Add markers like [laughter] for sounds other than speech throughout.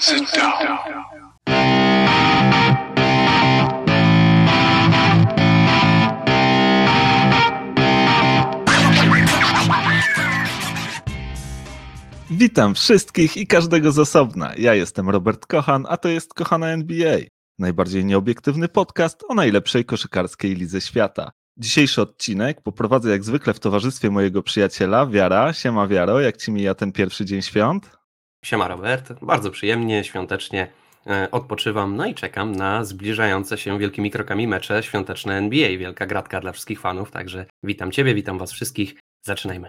Sit down. Witam wszystkich i każdego z osobna. Ja jestem Robert Kochan, a to jest Kochana NBA. Najbardziej nieobiektywny podcast o najlepszej koszykarskiej lidze świata. Dzisiejszy odcinek poprowadzę jak zwykle w towarzystwie mojego przyjaciela Wiara. Siema Wiaro, jak ci mija ten pierwszy dzień świąt? Siema Robert, bardzo przyjemnie, świątecznie e, odpoczywam, no i czekam na zbliżające się wielkimi krokami mecze świąteczne NBA. Wielka gratka dla wszystkich fanów, także witam Ciebie, witam Was wszystkich. Zaczynajmy.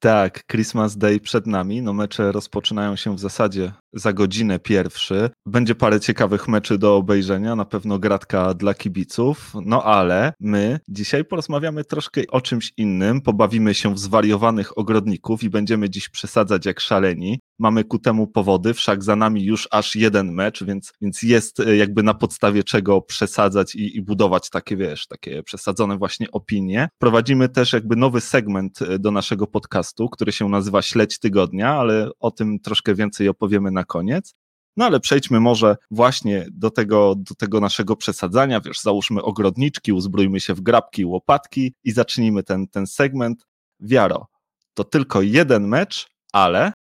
Tak, Christmas Day przed nami. No mecze rozpoczynają się w zasadzie za godzinę pierwszy. Będzie parę ciekawych meczy do obejrzenia, na pewno gratka dla kibiców. No ale my dzisiaj porozmawiamy troszkę o czymś innym. Pobawimy się w zwariowanych ogrodników i będziemy dziś przesadzać jak szaleni. Mamy ku temu powody, wszak za nami już aż jeden mecz, więc, więc jest e, jakby na podstawie czego przesadzać i, i budować takie, wiesz, takie przesadzone właśnie opinie. Prowadzimy też jakby nowy segment e, do naszego podcastu, który się nazywa Śledź Tygodnia, ale o tym troszkę więcej opowiemy na koniec. No ale przejdźmy może właśnie do tego, do tego naszego przesadzania, wiesz, załóżmy ogrodniczki, uzbrójmy się w grabki, łopatki i zacznijmy ten, ten segment. Wiaro, to tylko jeden mecz, ale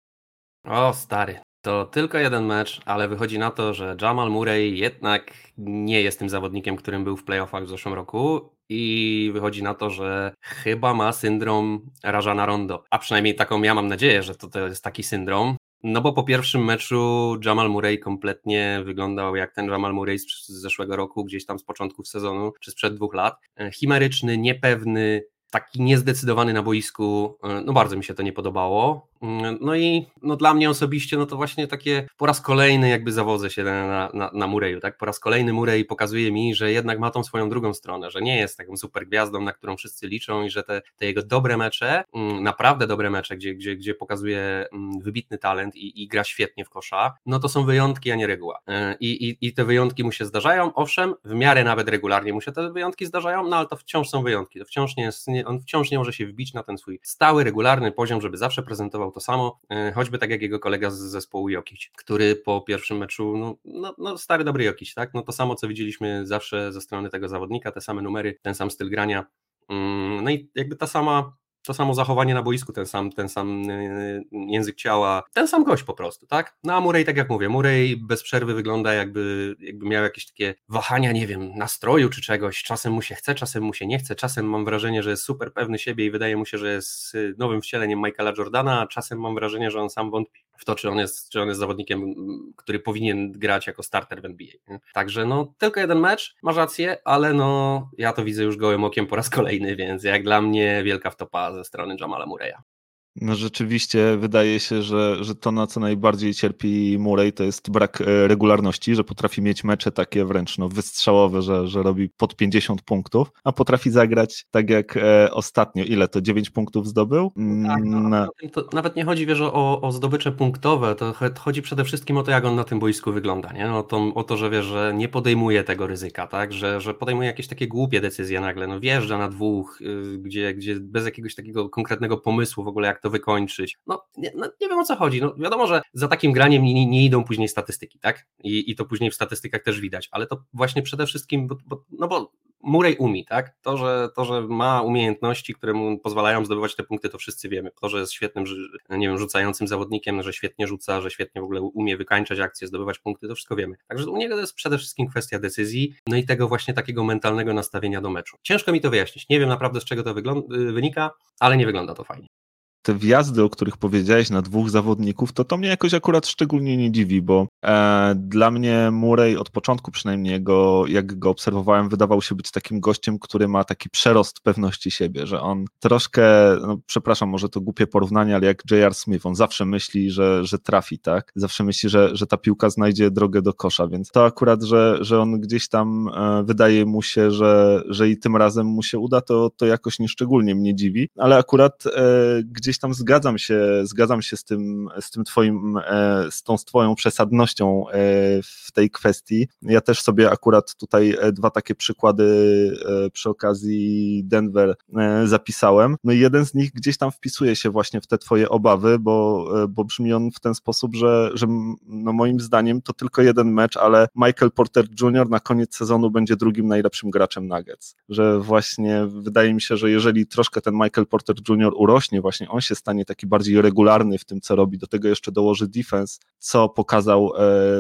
O stary, to tylko jeden mecz, ale wychodzi na to, że Jamal Murray jednak nie jest tym zawodnikiem, którym był w playoffach w zeszłym roku i wychodzi na to, że chyba ma syndrom Rajana Rondo, a przynajmniej taką ja mam nadzieję, że to, to jest taki syndrom, no bo po pierwszym meczu Jamal Murray kompletnie wyglądał jak ten Jamal Murray z zeszłego roku, gdzieś tam z początków sezonu, czy sprzed dwóch lat. E, Chimeryczny, niepewny, taki niezdecydowany na boisku, e, no bardzo mi się to nie podobało. No i no dla mnie osobiście, no to właśnie takie po raz kolejny jakby zawodzę się na, na, na Mureju, tak? Po raz kolejny Murej pokazuje mi, że jednak ma tą swoją drugą stronę, że nie jest taką super gwiazdą, na którą wszyscy liczą i że te, te jego dobre mecze, mm, naprawdę dobre mecze, gdzie, gdzie, gdzie pokazuje mm, wybitny talent i, i gra świetnie w kosza, no to są wyjątki, a nie reguła. E, I, i, I te wyjątki mu się zdarzają, owszem, w miarę nawet regularnie mu się te wyjątki zdarzają, no ale to wciąż są wyjątki, to wciąż nie jest, nie, on wciąż nie może się wbić na ten swój stały, regularny poziom, żeby zawsze prezentował to samo, e, choćby tak jak jego kolega z zespołu Jokic, który po pierwszym meczu, no, no, no stary dobry Jokic, tak, no to samo co widzieliśmy zawsze ze strony tego zawodnika, te same numery, ten sam styl grania, Mm, no i jakby ta sama to samo zachowanie na boisku, ten sam, ten sam e, język ciała, ten sam gość po prostu, tak? No a Murray, tak jak mówię, Murray bez przerwy wygląda jakby, jakby miał jakieś takie wahania, nie wiem, nastroju czy czegoś, czasem mu się chce, czasem mu się nie chce, czasem mam wrażenie, że jest super pewny siebie i wydaje mu się, że jest y, nowym wcieleniem Michaela Jordana, a czasem mam wrażenie, że on sam wątpi w to, czy on jest, czy on jest zawodnikiem, który powinien grać jako starter w NBA. nie? Także no, tylko jeden mecz, masz rację, ale no, ja to widzę już gołym okiem po raz kolejny, więc jak dla mnie wielka wtopa ze strony Jamala Murray'a. No rzeczywiście wydaje się, że, że to na co najbardziej cierpi Murray to jest brak e, regularności, że potrafi mieć mecze takie wręcz no, wystrzałowe, że, że robi pod 50 punktów, a potrafi zagrać tak jak e, ostatnio. Ile to? 9 punktów zdobył? Tak, no, Mm, to nawet nie chodzi wiesz, o, o zdobycze punktowe, to ch- chodzi przede wszystkim o to, jak on na tym boisku wygląda, nie? O, to, o to, że wiesz, że nie podejmuje tego ryzyka, tak? Że, że podejmuje jakieś takie głupie decyzje nagle, no wjeżdża na dwóch, y, gdzie, gdzie bez jakiegoś takiego konkretnego pomysłu w ogóle, jak to wykończyć. No nie, no, nie wiem o co chodzi. No, wiadomo, że za takim graniem nie, nie- idą później statystyki, tak? I, I to później w statystykach też widać, ale to właśnie przede wszystkim, bo, bo, no bo Murray umie, tak? To że, to, że ma umiejętności, które mu pozwalają zdobywać te punkty, to wszyscy wiemy. To, że jest świetnym, nie wiem, rzucającym zawodnikiem, że świetnie rzuca, że świetnie w ogóle umie wykańczać akcje, zdobywać punkty, to wszystko wiemy. Także u niego to jest przede wszystkim kwestia decyzji, no i tego właśnie takiego mentalnego nastawienia do meczu. Ciężko mi to wyjaśnić. Nie wiem naprawdę z czego to wynika, ale nie wygląda to fajnie. Te wjazdy, o których powiedziałeś na dwóch zawodników, to to mnie jakoś akurat szczególnie nie dziwi, bo e, dla mnie Murray od początku przynajmniej go, jak go obserwowałem, wydawał się być takim gościem, który ma taki przerost pewności siebie, że on troszkę, no, przepraszam, może to głupie porównanie, ale jak J.R. Smith, on zawsze myśli, że, że trafi, tak? Zawsze myśli, że, że ta piłka znajdzie drogę do kosza, więc to akurat, że, że on gdzieś tam e, wydaje mu się, że, że i tym razem mu się uda, to, to jakoś nieszczególnie mnie dziwi, ale akurat e, gdzieś gdzieś tam zgadzam się, zgadzam się z tym, z tym twoim, e, z tą z twoją przesadnością e, w tej kwestii. Ja też sobie akurat tutaj dwa takie przykłady przy okazji Denver zapisałem. No i jeden z nich gdzieś tam wpisuje się właśnie w te twoje obawy, bo, bo brzmi on w ten sposób, że, że no moim zdaniem to tylko jeden mecz, ale Michael Porter Jr. na koniec sezonu będzie drugim najlepszym graczem Nuggets. Że właśnie wydaje mi się, że jeżeli troszkę ten Michael Porter Jr. urośnie, właśnie on się stanie taki bardziej regularny w tym, co robi, do tego jeszcze dołoży defense, co pokazał e,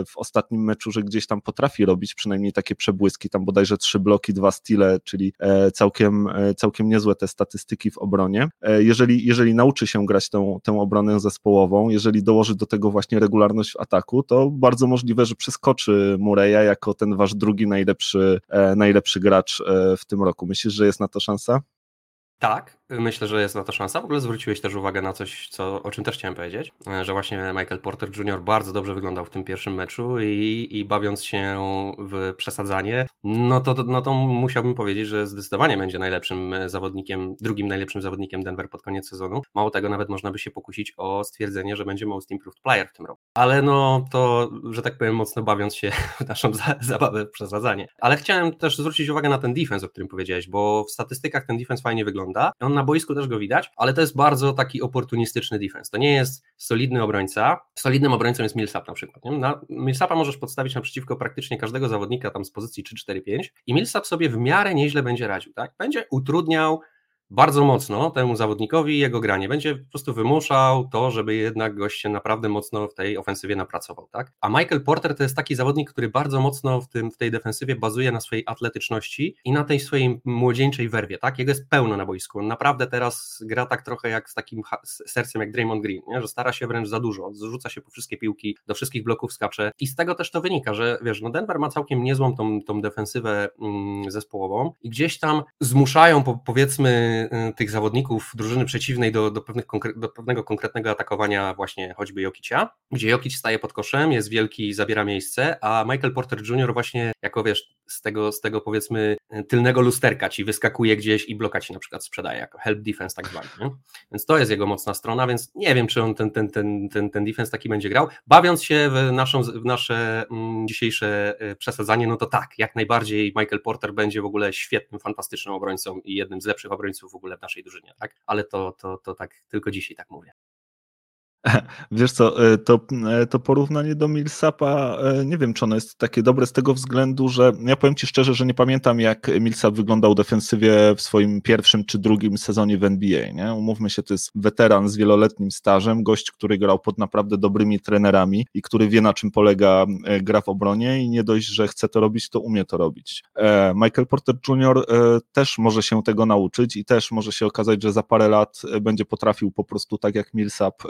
w ostatnim meczu, że gdzieś tam potrafi robić przynajmniej takie przebłyski, tam bodajże trzy bloki, dwa stile, czyli e, całkiem, e, całkiem niezłe te statystyki w obronie. Jeżeli, jeżeli nauczy się grać tę, tę obronę zespołową, jeżeli dołoży do tego właśnie regularność w ataku, to bardzo możliwe, że przeskoczy Mureya jako ten wasz drugi najlepszy, najlepszy gracz w tym roku. Myślisz, że jest na to szansa? Tak, myślę, że jest na to szansa. W ogóle zwróciłeś też uwagę na coś, co, o czym też chciałem powiedzieć, że właśnie Michael Porter Jr. bardzo dobrze wyglądał w tym pierwszym meczu i, i bawiąc się w przesadzanie, no to, no to musiałbym powiedzieć, że zdecydowanie będzie najlepszym zawodnikiem, drugim najlepszym zawodnikiem Denver pod koniec sezonu. Mało tego, nawet można by się pokusić o stwierdzenie, że będzie most improved player w tym roku. Ale no to, że tak powiem, mocno bawiąc się [laughs] w naszą za, zabawę w przesadzanie. Ale chciałem też zwrócić uwagę na ten defense, o którym powiedziałeś, bo w statystykach ten defense fajnie wygląda. On na boisku też go widać, ale to jest bardzo taki oportunistyczny defense. To nie jest solidny obrońca. Solidnym obrońcą jest Millsap na przykład. Nie? Na Millsapa możesz podstawić naprzeciwko praktycznie każdego zawodnika tam z pozycji 3-4-5 i Millsap sobie w miarę nieźle będzie radził. Tak? Będzie utrudniał bardzo mocno temu zawodnikowi jego granie. Będzie po prostu wymuszał to, żeby jednak gość się naprawdę mocno w tej ofensywie napracował. Tak? A Michael Porter to jest taki zawodnik, który bardzo mocno w, tym, w tej defensywie bazuje na swojej atletyczności i na tej swojej młodzieńczej werwie. Tak? Jego jest pełno na boisku. On naprawdę teraz gra tak trochę jak z takim sercem jak Draymond Green, nie? że stara się wręcz za dużo, zrzuca się po wszystkie piłki, do wszystkich bloków skacze i z tego też to wynika, że wiesz, no Denver ma całkiem niezłą tą, tą defensywę mm, zespołową i gdzieś tam zmuszają po, powiedzmy tych zawodników drużyny przeciwnej do, do, pewnych, do pewnego konkretnego atakowania właśnie choćby Jokicia, gdzie Jokic staje pod koszem, jest wielki, zabiera miejsce, a Michael Porter Jr. właśnie jako wiesz, z tego, z tego powiedzmy tylnego lusterka ci wyskakuje gdzieś i bloka ci na przykład sprzedaje jako help defense tak zwany. Nie? Więc to jest jego mocna strona, więc nie wiem, czy on ten, ten, ten, ten, ten defense taki będzie grał. Bawiąc się w, naszą, w nasze mm, dzisiejsze y, przesadzanie, no to tak, jak najbardziej Michael Porter będzie w ogóle świetnym, fantastycznym obrońcą i jednym z lepszych obrońców w ogóle w naszej drużynie, tak? Ale to, to, to tak tylko dzisiaj tak mówię. [laughs] Wiesz co, e, to, e, to porównanie do Millsapa, e, nie wiem, czy ono jest takie dobre z tego względu, że ja powiem Ci szczerze, że nie pamiętam, jak Millsap wyglądał defensywie w swoim pierwszym czy drugim sezonie w NBA. Nie? Umówmy się, to jest weteran z wieloletnim stażem, gość, który grał pod naprawdę dobrymi trenerami i który wie, na czym polega gra w obronie i nie dość, że chce to robić, to umie to robić. Michael Porter Jr. też może się tego nauczyć i też może się okazać, że za parę lat będzie potrafił po prostu tak jak Millsap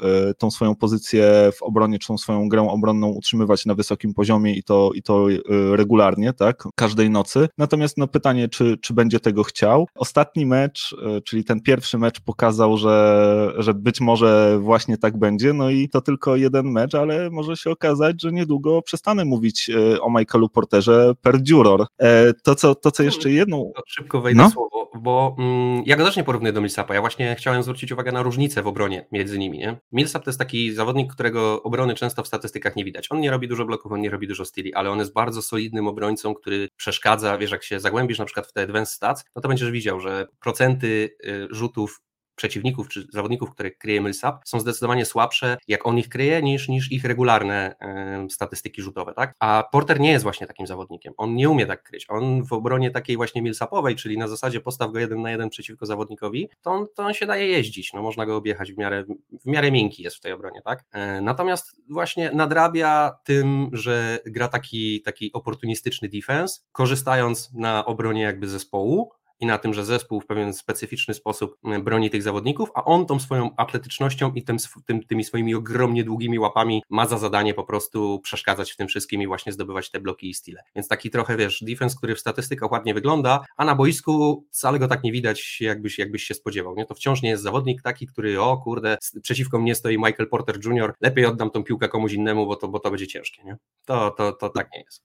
tą swoją pozycję w obronie, czy tą swoją grę obronną utrzymywać na wysokim poziomie i to, i to y, regularnie, tak, każdej nocy. Natomiast no pytanie, czy, czy będzie tego chciał. Ostatni mecz, y, czyli ten pierwszy mecz pokazał, że, że być może właśnie tak będzie, no i to tylko jeden mecz, ale może się okazać, że niedługo przestanę mówić y, o Michaelu Porterze per juror. E, to, co, to, co jeszcze jedną... Szybko wejdę no? słowo, bo mm, ja go też nie porównuję do Millsapa, ja właśnie chciałem zwrócić uwagę na różnicę w obronie między nimi, nie? Millsap to jest taki zawodnik, którego obrony często w statystykach nie widać. On nie robi dużo bloków, on nie robi dużo styli, ale on jest bardzo solidnym obrońcą, który przeszkadza, wiesz, jak się zagłębisz na przykład w te advanced stats, no to będziesz widział, że procenty y, rzutów przeciwników czy zawodników, które kryje Millsap, są zdecydowanie słabsze, jak on ich kryje, niż, niż ich regularne y, statystyki rzutowe, tak? A Porter nie jest właśnie takim zawodnikiem. On nie umie tak kryć. On w obronie takiej właśnie Millsapowej, czyli na zasadzie postaw go jeden na jeden przeciwko zawodnikowi, to on, to on się daje jeździć. No, można go objechać w miarę, w miarę miękki jest w tej obronie, tak? Y, natomiast właśnie nadrabia tym, że gra taki, taki oportunistyczny defense, korzystając na obronie jakby zespołu, i na tym, że zespół w pewien specyficzny sposób mm, broni tych zawodników, a on tą swoją atletycznością i tym, tym, tymi swoimi ogromnie długimi łapami ma za zadanie po prostu przeszkadzać w tym wszystkim i właśnie zdobywać te bloki i stile. Więc taki trochę, wiesz, defense, który w statystykach ładnie wygląda, a na boisku wcale go tak nie widać, jakbyś, jakbyś się spodziewał. Nie? To wciąż nie jest zawodnik taki, który, o kurde, przeciwko mnie stoi Michael Porter Jr., lepiej oddam tą piłkę komuś innemu, bo to, bo to będzie ciężkie. Nie? To, to, to tak nie jest.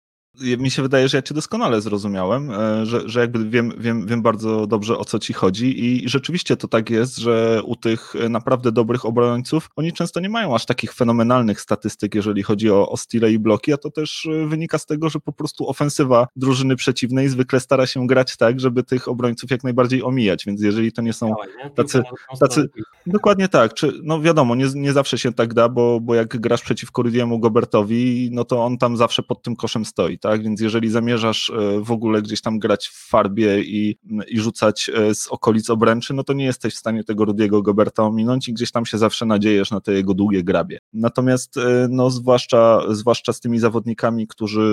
Mi się wydaje, że ja cię doskonale zrozumiałem, e, że, że jakby wiem, wiem, wiem bardzo dobrze o co ci chodzi i rzeczywiście to tak jest, że u tych naprawdę dobrych obrońców oni często nie mają aż takich fenomenalnych statystyk, jeżeli chodzi o, o stile i bloki, a to też e, wynika z tego, że po prostu ofensywa drużyny przeciwnej zwykle stara się grać tak, żeby tych obrońców jak najbardziej omijać, więc jeżeli to nie są tacy, tacy dokładnie tak, czy no wiadomo, nie, nie zawsze się tak da, bo, bo jak grasz przeciwko Rudiemu Gobertowi, no to on tam zawsze pod tym koszem stoi, tak? Więc jeżeli zamierzasz e, w ogóle gdzieś tam grać w farbie i, i rzucać e, z okolic obręczy, no to nie jesteś w stanie tego Rudiego Goberta ominąć i gdzieś tam się zawsze nadziejesz na te jego długie grabie. Natomiast e, no zwłaszcza, zwłaszcza z tymi zawodnikami, którzy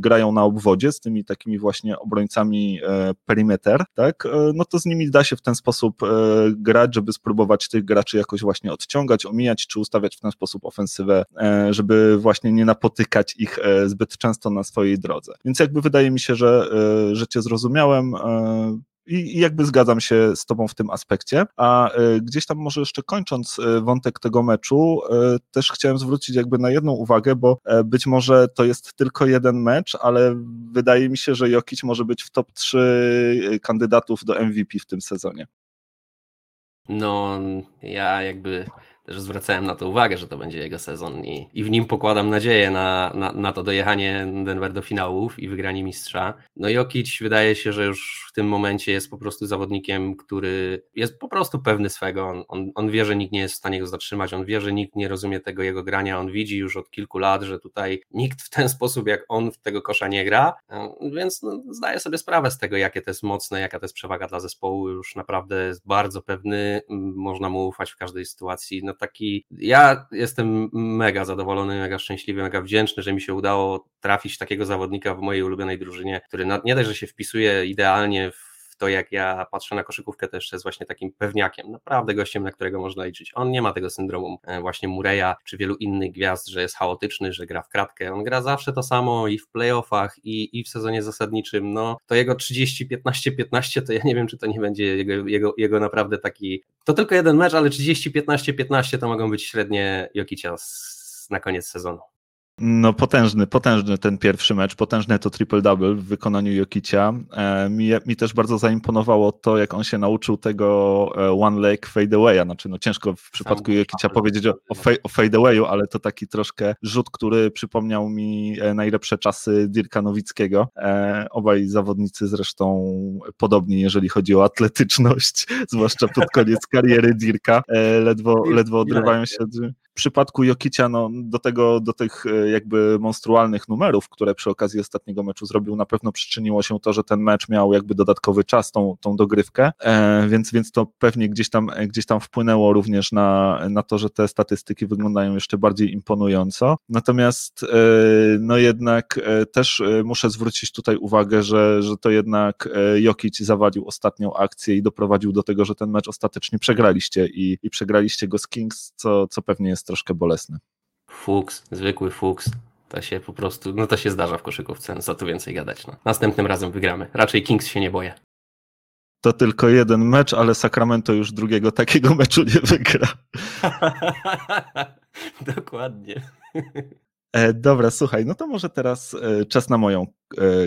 grają na obwodzie, z tymi takimi właśnie obrońcami perimeter, tak? No to z nimi da się w ten sposób grać, żeby spróbować tych graczy jakoś właśnie odciągać, omijać, czy ustawiać w ten sposób ofensywę, żeby właśnie nie napotykać ich zbyt często na swojej drodze. Więc jakby wydaje mi się, że, e, że cię zrozumiałem e, i, jakby zgadzam się z Tobą w tym aspekcie. A e, gdzieś tam może jeszcze kończąc wątek tego meczu, też chciałem zwrócić jakby na jedną uwagę, bo być może to jest tylko jeden mecz, ale wydaje mi się, że Jokic może być w top 3 kandydatów do MVP w tym sezonie. No, ja jakby też zwracałem na to uwagę, że to będzie jego sezon i, i w nim pokładam nadzieję na, na, na to dojechanie Denver do finałów i wygranie mistrza. No Jokic wydaje się, że już w tym momencie jest po prostu zawodnikiem, który jest po prostu pewny swego. On, on, on wie, że nikt nie jest w stanie go zatrzymać, on wie, że nikt nie rozumie tego jego grania, on widzi już od kilku lat, że tutaj nikt w ten sposób jak on w tego kosza nie gra, więc no, zdaje sobie sprawę z tego, jakie to jest mocne, jaka to jest przewaga dla zespołu, już naprawdę jest bardzo pewny, można mu ufać w każdej sytuacji. No taki, ja jestem mega zadowolony, mega szczęśliwy, mega wdzięczny, że mi się udało trafić takiego zawodnika w mojej ulubionej drużynie, który nie dość, że się wpisuje idealnie w to, jak ja patrzę na koszykówkę, też jest właśnie takim pewniakiem, naprawdę gościem, na którego można liczyć. On nie ma tego syndromu e, właśnie Mureya czy wielu innych gwiazd, że jest chaotyczny, że gra w kratkę. On gra zawsze to samo i w playoffach, i, i w sezonie zasadniczym. No, to jego 30, 15, 15, to ja nie wiem, czy to nie będzie jego, jego, jego naprawdę taki. To tylko jeden mecz, ale 30, 15, 15 to mogą być średnie Jokicia na koniec sezonu. No potężny, potężny ten pierwszy mecz, potężny to triple-double w wykonaniu Jokicia. E, mi, mi też bardzo zaimponowało to, jak on się nauczył tego e, one leg fadeawaya, znaczy no ciężko w przypadku Jokicia powiedzieć o, o fadeawayu, ale to taki troszkę rzut, który przypomniał mi e, najlepsze czasy Dirka Nowickiego. Obaj zawodnicy zresztą podobni, jeżeli chodzi o atletyczność, [laughs] zwłaszcza pod koniec kariery Dirka, ledwo, ledwo odrywają się od przypadku Jokicia no, do, tego, do tych e, jakby monstrualnych numerów, które przy okazji ostatniego meczu zrobił, na pewno przyczyniło się to, że ten mecz miał jakby dodatkowy czas, tą, tą dogrywkę, e, więc, więc to pewnie gdzieś tam, gdzieś tam wpłynęło również na, na to, że te statystyki wyglądają jeszcze bardziej imponująco. Natomiast e, no jednak e, też e, muszę zwrócić tutaj uwagę, że, że to jednak e, Jokic zawalił ostatnią akcję i doprowadził do tego, że ten mecz ostatecznie przegraliście i, i przegraliście go z Kings, co, co pewnie jest troszkę bolesne. Fuks, zwykły fuks. To się po prostu, no to się zdarza w koszykówce, no co tu więcej gadać. No. Następnym razem wygramy. Raczej Kings się nie boję. To tylko jeden mecz, ale Sacramento już drugiego takiego [laughs] meczu nie wygra. [laughs] Dokładnie. E, dobra, słuchaj, no to może teraz e, czas na moją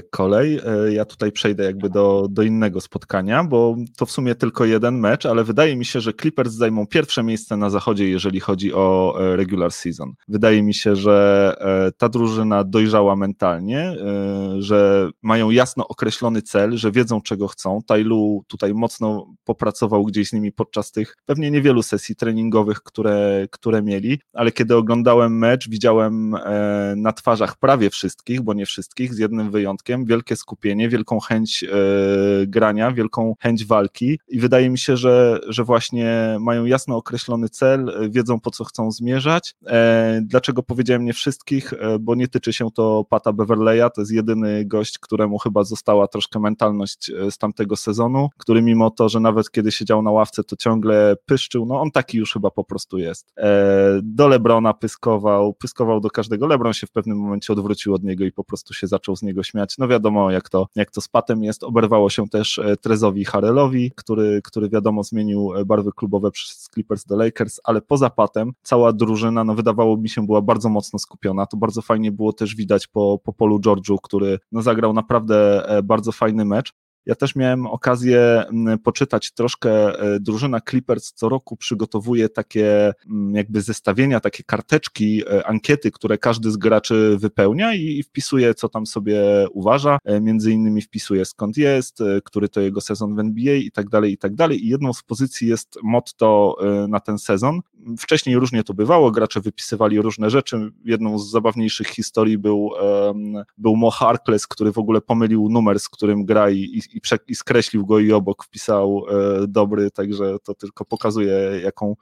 kolej. E, ja tutaj przejdę jakby do, do innego spotkania, bo to w sumie tylko jeden mecz, ale wydaje mi się, że Clippers zajmą pierwsze miejsce na zachodzie, jeżeli chodzi o e, regular season. Wydaje mi się, że ta drużyna dojrzała mentalnie, że mają jasno określony cel, że wiedzą czego chcą. Tailu tutaj mocno popracował gdzieś z nimi podczas tych pewnie niewielu sesji treningowych, które, które mieli, ale kiedy oglądałem mecz, widziałem na twarzach prawie wszystkich, bo nie wszystkich, z jednym wyjątkiem, wielkie skupienie, wielką chęć e, grania, wielką chęć walki i wydaje mi się, że, że właśnie mają jasno określony cel, e, wiedzą po co chcą zmierzać. E, dlaczego powiedziałem nie wszystkich? Bo nie tyczy się to Pata Beverleya, to jest jedyny gość, któremu chyba została troszkę mentalność z tamtego sezonu, który mimo to, że nawet kiedy siedział na ławce, to ciągle pyszczył, no on taki już chyba po prostu jest. Do Lebrona pyskował, pyskował do każdego. Lebron się w pewnym momencie odwrócił od niego i po prostu się zaczął z niego śmiać. No wiadomo, jak to, jak to z Patem jest. Oberwało się też Trezowi Harrelowi, który, który wiadomo zmienił barwy klubowe przez Clippers do Lakers, ale poza Patem cała drużyna, no wydawało mi się, była bardzo mocno skupiona. To bardzo fajnie było też widać po, po polu Georgiu, który no, zagrał naprawdę bardzo fajny mecz. Ja też miałem okazję mm, poczytać troszkę. E, drużyna Clippers co roku przygotowuje takie mm, jakby zestawienia, takie karteczki, e, ankiety, które każdy z graczy wypełnia i wpisuje, co tam sobie uważa. E, między innymi wpisuje skąd jest, który to jego sezon w NBA i tak dalej, i tak dalej. I jedną z pozycji jest motto na ten sezon. Wcześniej różnie to bywało, gracze wypisywali różne rzeczy. Jedną z zabawniejszych historii był, był Mo Harkless, który w ogóle pomylił numer, z którym gra i, i, prze, i skreślił go i obok wpisał e, dobry, także to tylko pokazuje, jaką,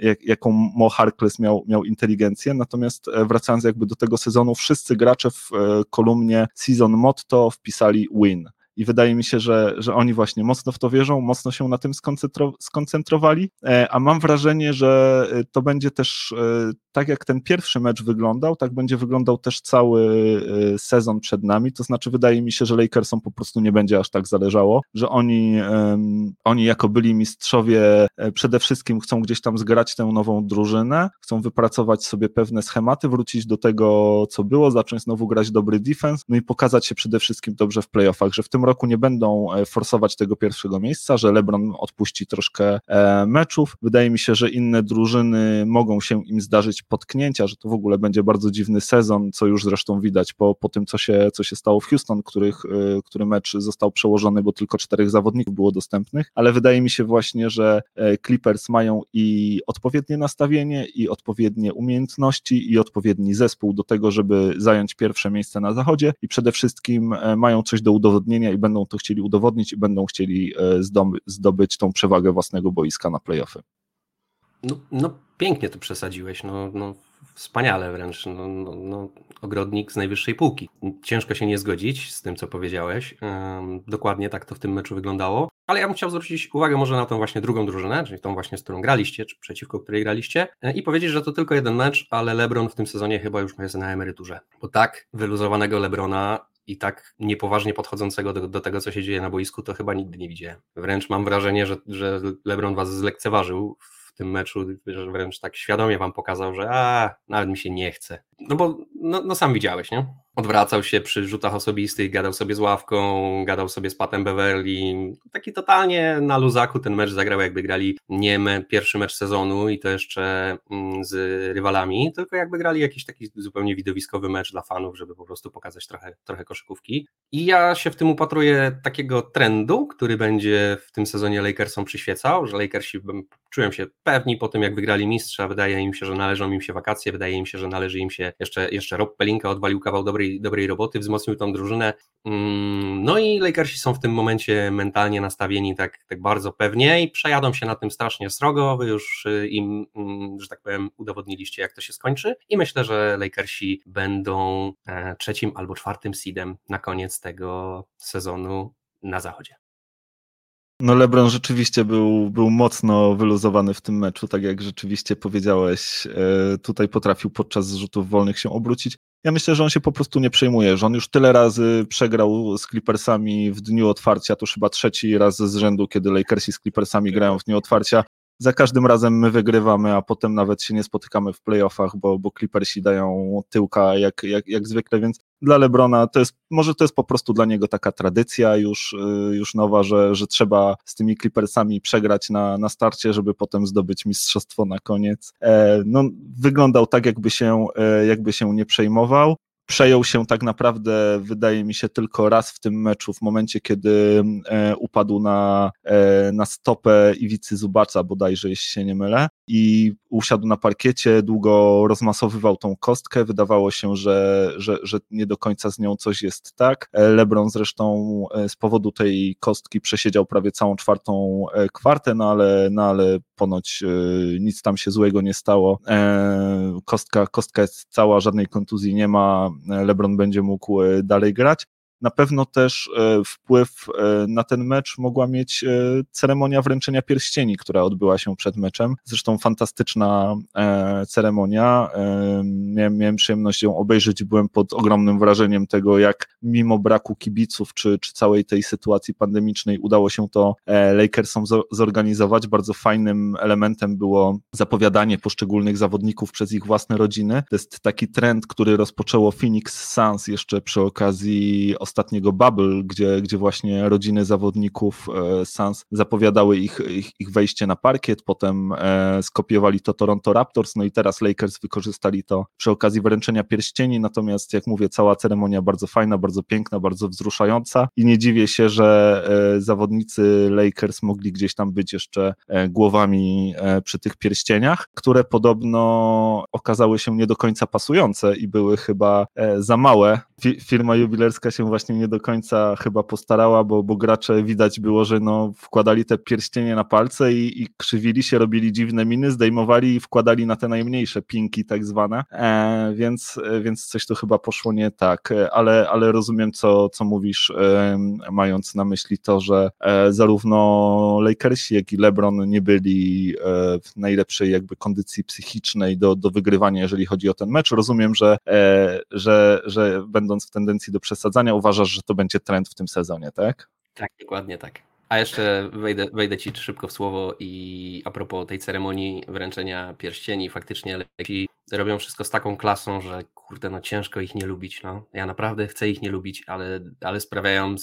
jak, jaką Mo Harkless miał, miał inteligencję. Natomiast e, wracając jakby do tego sezonu, wszyscy gracze w e, kolumnie Season Motto wpisali win i wydaje mi się, że, że oni właśnie mocno w to wierzą, mocno się na tym skoncentrowali, e, a mam wrażenie, że e, to będzie też e, tak jak ten pierwszy mecz wyglądał, tak będzie wyglądał też cały sezon przed nami, to znaczy wydaje mi się, że Lakersom po prostu nie będzie aż tak zależało, że oni, oni jako byli mistrzowie przede wszystkim chcą gdzieś tam zgrać tę nową drużynę, chcą wypracować sobie pewne schematy, wrócić do tego, co było, zacząć znowu grać dobry defense, no i pokazać się przede wszystkim dobrze w playoffach, że w tym roku nie będą e, forsować tego pierwszego miejsca, że LeBron odpuści troszkę e, meczów. Wydaje mi się, że inne drużyny mogą się im zdarzyć potknięcia, że to w ogóle będzie bardzo dziwny sezon, co już zresztą widać po, po tym, co się, co się stało w Houston, których, e, który mecz został przełożony, bo tylko czterech zawodników było dostępnych, ale wydaje mi się właśnie, że Clippers mają i odpowiednie nastawienie, i odpowiednie umiejętności, i odpowiedni zespół do tego, żeby zająć pierwsze miejsce na zachodzie i przede wszystkim mają coś do udowodnienia i będą to chcieli udowodnić i będą chcieli e, zdobyć tą przewagę własnego boiska na playoffy. No, no pięknie to przesadziłeś, no, no wspaniale wręcz, no, no, no, ogrodnik z najwyższej półki. Ciężko się nie zgodzić z tym, co powiedziałeś. Dokładnie tak to w tym meczu wyglądało. Ale ja bym chciał zwrócić uwagę może na tą właśnie drugą drużynę, czyli tą właśnie, z którą graliście, czy przeciwko której graliście e, i powiedzieć, że to tylko jeden mecz, ale LeBron w tym sezonie chyba już jest na emeryturze. Bo tak wyluzowanego LeBrona i tak niepoważnie podchodzącego do, do, tego, co się dzieje na boisku, to chyba nigdy nie widziałem. Wręcz mam wrażenie, że, że LeBron was zlekceważył w tym meczu, że wręcz tak świadomie wam pokazał, że a, nawet mi się nie chce. No bo no, no sam widziałeś, nie? Odwracał się przy rzutach osobistych, gadał sobie z ławką, gadał sobie z Patem Beverly. Taki totalnie na luzaku ten mecz zagrał, jakby grali nie me, pierwszy mecz sezonu i to jeszcze mm, z rywalami, tylko jakby grali jakiś taki zupełnie widowiskowy mecz dla fanów, żeby po prostu pokazać trochę, trochę koszykówki. I ja się w tym upatruję takiego trendu, który będzie w tym sezonie Lakersom przyświecał, że Lakersi czują się pewni po tym, jak wygrali mistrza, wydaje im się, że należą im się wakacje, wydaje im się, że należy im się jeszcze, jeszcze Rob Pelinka odwalił kawał dobrej dobrej, dobrej roboty, wzmocnił tą drużynę. Mm, no i Lakersi są w tym momencie mentalnie nastawieni tak, tak bardzo pewnie i przejadą się na tym strasznie srogo. Wy już y, im, mm, że tak powiem, udowodniliście, jak to się skończy. I myślę, że Lakersi będą e, trzecim albo czwartym seedem na koniec tego sezonu na zachodzie. No LeBron rzeczywiście był, był mocno wyluzowany w tym meczu, tak jak rzeczywiście powiedziałeś, e, tutaj potrafił podczas zrzutów wolnych się obrócić. Ja myślę, że on się po prostu nie przejmuje, że on już tyle razy przegrał z Clippersami w dniu otwarcia, to już chyba trzeci raz z rzędu, kiedy Lakersi z Clippersami grają w dniu otwarcia. Za każdym razem my wygrywamy, a potem nawet się nie spotykamy w playoffach, bo, bo Clippersi dają tyłka jak, jak, jak zwykle, więc dla Lebrona to jest, może to jest po prostu dla niego taka tradycja już, y, już nowa, że, że trzeba z tymi Clippersami przegrać na, na starcie, żeby potem zdobyć mistrzostwo na koniec. E, no, wyglądał tak, jakby się, e, jakby się nie przejmował przejął się tak naprawdę, wydaje mi się, tylko raz w tym meczu, w momencie, kiedy e, upadł na, e, na stopę Iwicy Zubaca, bodajże, jeśli się nie mylę, i usiadł na parkiecie, długo rozmasowywał tą kostkę, wydawało się, że, że, że nie do końca z nią coś jest tak. E, LeBron zresztą z powodu tej kostki przesiedział prawie całą czwartą kwartę, no ale, no ale ponoć nic tam się złego nie stało. Kostka, kostka jest cała, żadnej kontuzji nie ma, LeBron będzie mógł dalej grać. Na pewno też wpływ na ten mecz mogła mieć ceremonia wręczenia pierścieni, która odbyła się przed meczem. Zresztą fantastyczna ceremonia. Miałem, miałem przyjemność ją obejrzeć byłem pod ogromnym wrażeniem tego, jak mimo braku kibiców czy, czy całej tej sytuacji pandemicznej udało się to Lakersom zorganizować. Bardzo fajnym elementem było zapowiadanie poszczególnych zawodników przez ich własne rodziny. To jest taki trend, który rozpoczęło Phoenix Suns jeszcze przy okazji ostatniego Bubble, gdzie, gdzie właśnie rodziny zawodników e, Suns zapowiadały ich, ich, ich wejście na parkiet, potem e, skopiowali to Toronto Raptors, no i teraz Lakers wykorzystali to przy okazji wręczenia pierścieni, natomiast jak mówię, cała ceremonia bardzo fajna, bardzo piękna, bardzo wzruszająca i nie dziwię się, że e, zawodnicy Lakers mogli gdzieś tam być jeszcze głowami przy tych pierścieniach, które podobno okazały się nie do końca pasujące i były chyba za małe. Firma jubilerska się właśnie nie do końca chyba postarała, bo, bo gracze widać było, że no, wkładali te pierścienie na palce i, i krzywili się, robili dziwne miny, zdejmowali i wkładali na te najmniejsze pinki tak zwane, e, więc, więc coś tu chyba poszło nie tak, ale, ale rozumiem co, co mówisz, e, mając na myśli to, że e, zarówno Lakersi, jak i LeBron nie byli e, w najlepszej jakby kondycji psychicznej do, do wygrywania, jeżeli chodzi o ten mecz. Rozumiem, że, e, że, że będąc w tendencji do przesadzania, uważasz, że to będzie trend w tym sezonie, tak? Tak, dokładnie tak. A jeszcze wejdę, wejdę ci szybko w słowo i a propos tej ceremonii wręczenia pierścieni, faktycznie leci robią wszystko z taką klasą, że kurde, no ciężko ich nie lubić. No. Ja naprawdę chcę ich nie lubić, ale, ale sprawiają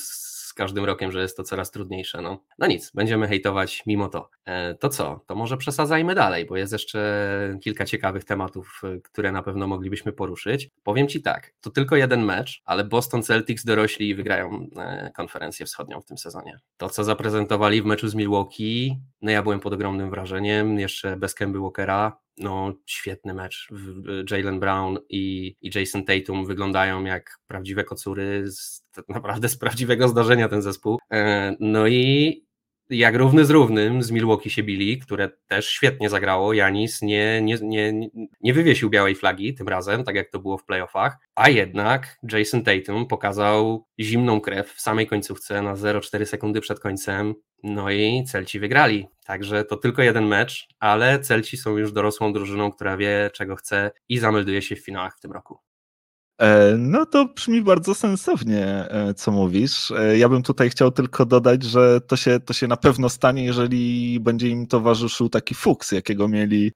każdym rokiem, że jest to coraz trudniejsze. No, no nic, będziemy hejtować mimo to. E, to co? To może przesadzajmy dalej, bo jest jeszcze kilka ciekawych tematów, e, które na pewno moglibyśmy poruszyć. Powiem Ci tak, to tylko jeden mecz, ale Boston Celtics dorośli i wygrają e, konferencję wschodnią w tym sezonie. To, co zaprezentowali w meczu z Milwaukee, no ja byłem pod ogromnym wrażeniem, jeszcze bez Kemby Walkera, no świetny mecz. Jalen Brown i, i Jason Tatum wyglądają jak prawdziwe kocury, z, naprawdę z prawdziwego zdarzenia ten zespół. E, no i jak równy z równym z Milwaukee się bili, które też świetnie zagrało. Janis nie, nie, nie, nie wywiesił białej flagi tym razem, tak jak to było w playoffach, a jednak Jason Tatum pokazał zimną krew w samej końcówce na 0,4 sekundy przed końcem. No i Celci wygrali. Także to tylko jeden mecz, ale Celci są już dorosłą drużyną, która wie czego chce i zamelduje się w finałach w tym roku. E, no to brzmi bardzo sensownie, e, co mówisz. E, ja bym tutaj chciał tylko dodać, że to się, to się na pewno stanie, jeżeli będzie im towarzyszył taki fuks, jakiego mieli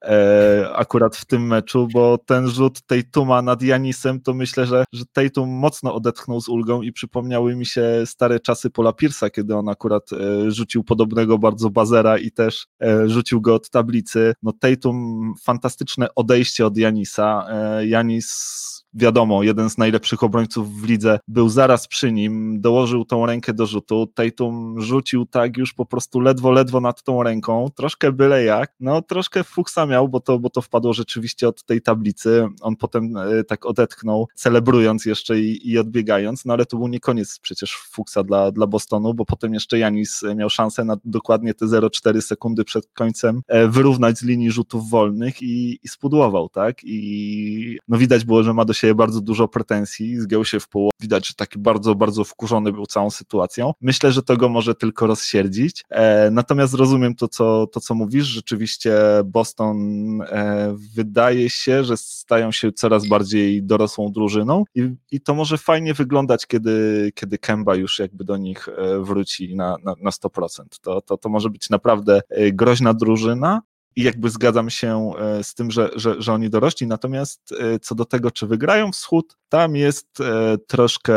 akurat w tym meczu, bo ten rzut tej Tuma nad Janisem, to myślę, że, że Tatum mocno odetchnął z ulgą i przypomniały mi się stare czasy Pola Pierce'a, kiedy on akurat rzucił podobnego bardzo bazera i też rzucił go od tablicy. No Tatum fantastyczne odejście od Janisa. Janis wiadomo, jeden z najlepszych obrońców w lidze był zaraz przy nim, dołożył tą rękę do rzutu, Tatum rzucił tak już po prostu ledwo, ledwo nad tą ręką, troszkę byle jak, no troszkę fuksa miał, bo to, bo to wpadło rzeczywiście od tej tablicy, on potem e, tak odetchnął, celebrując jeszcze i, i odbiegając, no ale to był nie koniec przecież fuksa dla, dla Bostonu, bo potem jeszcze Janis miał szansę na dokładnie te 0,4 sekundy przed końcem e, wyrównać z linii rzutów wolnych i, i spudłował, tak, i no widać było, że ma do siebie bardzo dużo pretensji, zgiął się w pół. Widać, że taki bardzo, bardzo wkurzony był całą sytuacją. Myślę, że to go może tylko rozsierdzić. E, natomiast rozumiem to co, to, co mówisz. Rzeczywiście Boston e, wydaje się, że stają się coraz bardziej dorosłą drużyną i, i to może fajnie wyglądać, kiedy, kiedy Kemba już jakby do nich e, wróci na, na, na 100%. To, to, to może być naprawdę e, groźna drużyna, i jakby zgadzam się e, z tym, że, że, że oni dorośli, natomiast e, co do tego, czy wygrają wschód, tam jest e, troszkę,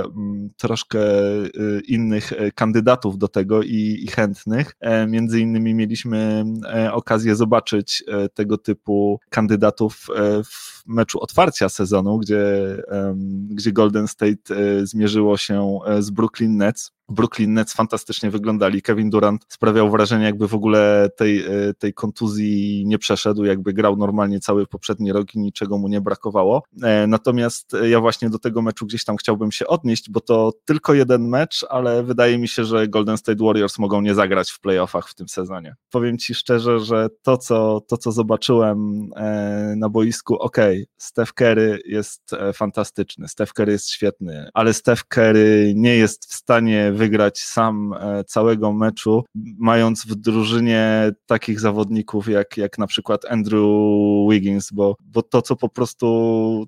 mm, troszkę innych kandydatów do tego i, i chętnych. Między innymi mieliśmy okazję zobaczyć tego typu kandydatów w meczu otwarcia sezonu, gdzie, gdzie Golden State zmierzyło się z Brooklyn Nets Brooklyn Nets fantastycznie wyglądali. Kevin Durant sprawiał wrażenie, jakby w ogóle tej, e, tej kontuzji nie przeszedł, jakby grał normalnie cały poprzedni rok i niczego mu nie brakowało. E, natomiast ja właśnie do tego meczu gdzieś tam chciałbym się odnieść, bo to tylko jeden mecz, ale wydaje mi się, że Golden State Warriors mogą nie zagrać w playoffach w tym sezonie. Powiem ci szczerze, że to, co, to, co zobaczyłem e, na boisku, ok, Steph Curry jest fantastyczny, Steph Curry jest świetny, ale Steph Curry nie jest w stanie wygrać sam e, całego meczu, mając w drużynie takich zawodników jak, jak na przykład Andrew Wiggins, bo, bo to, co po prostu,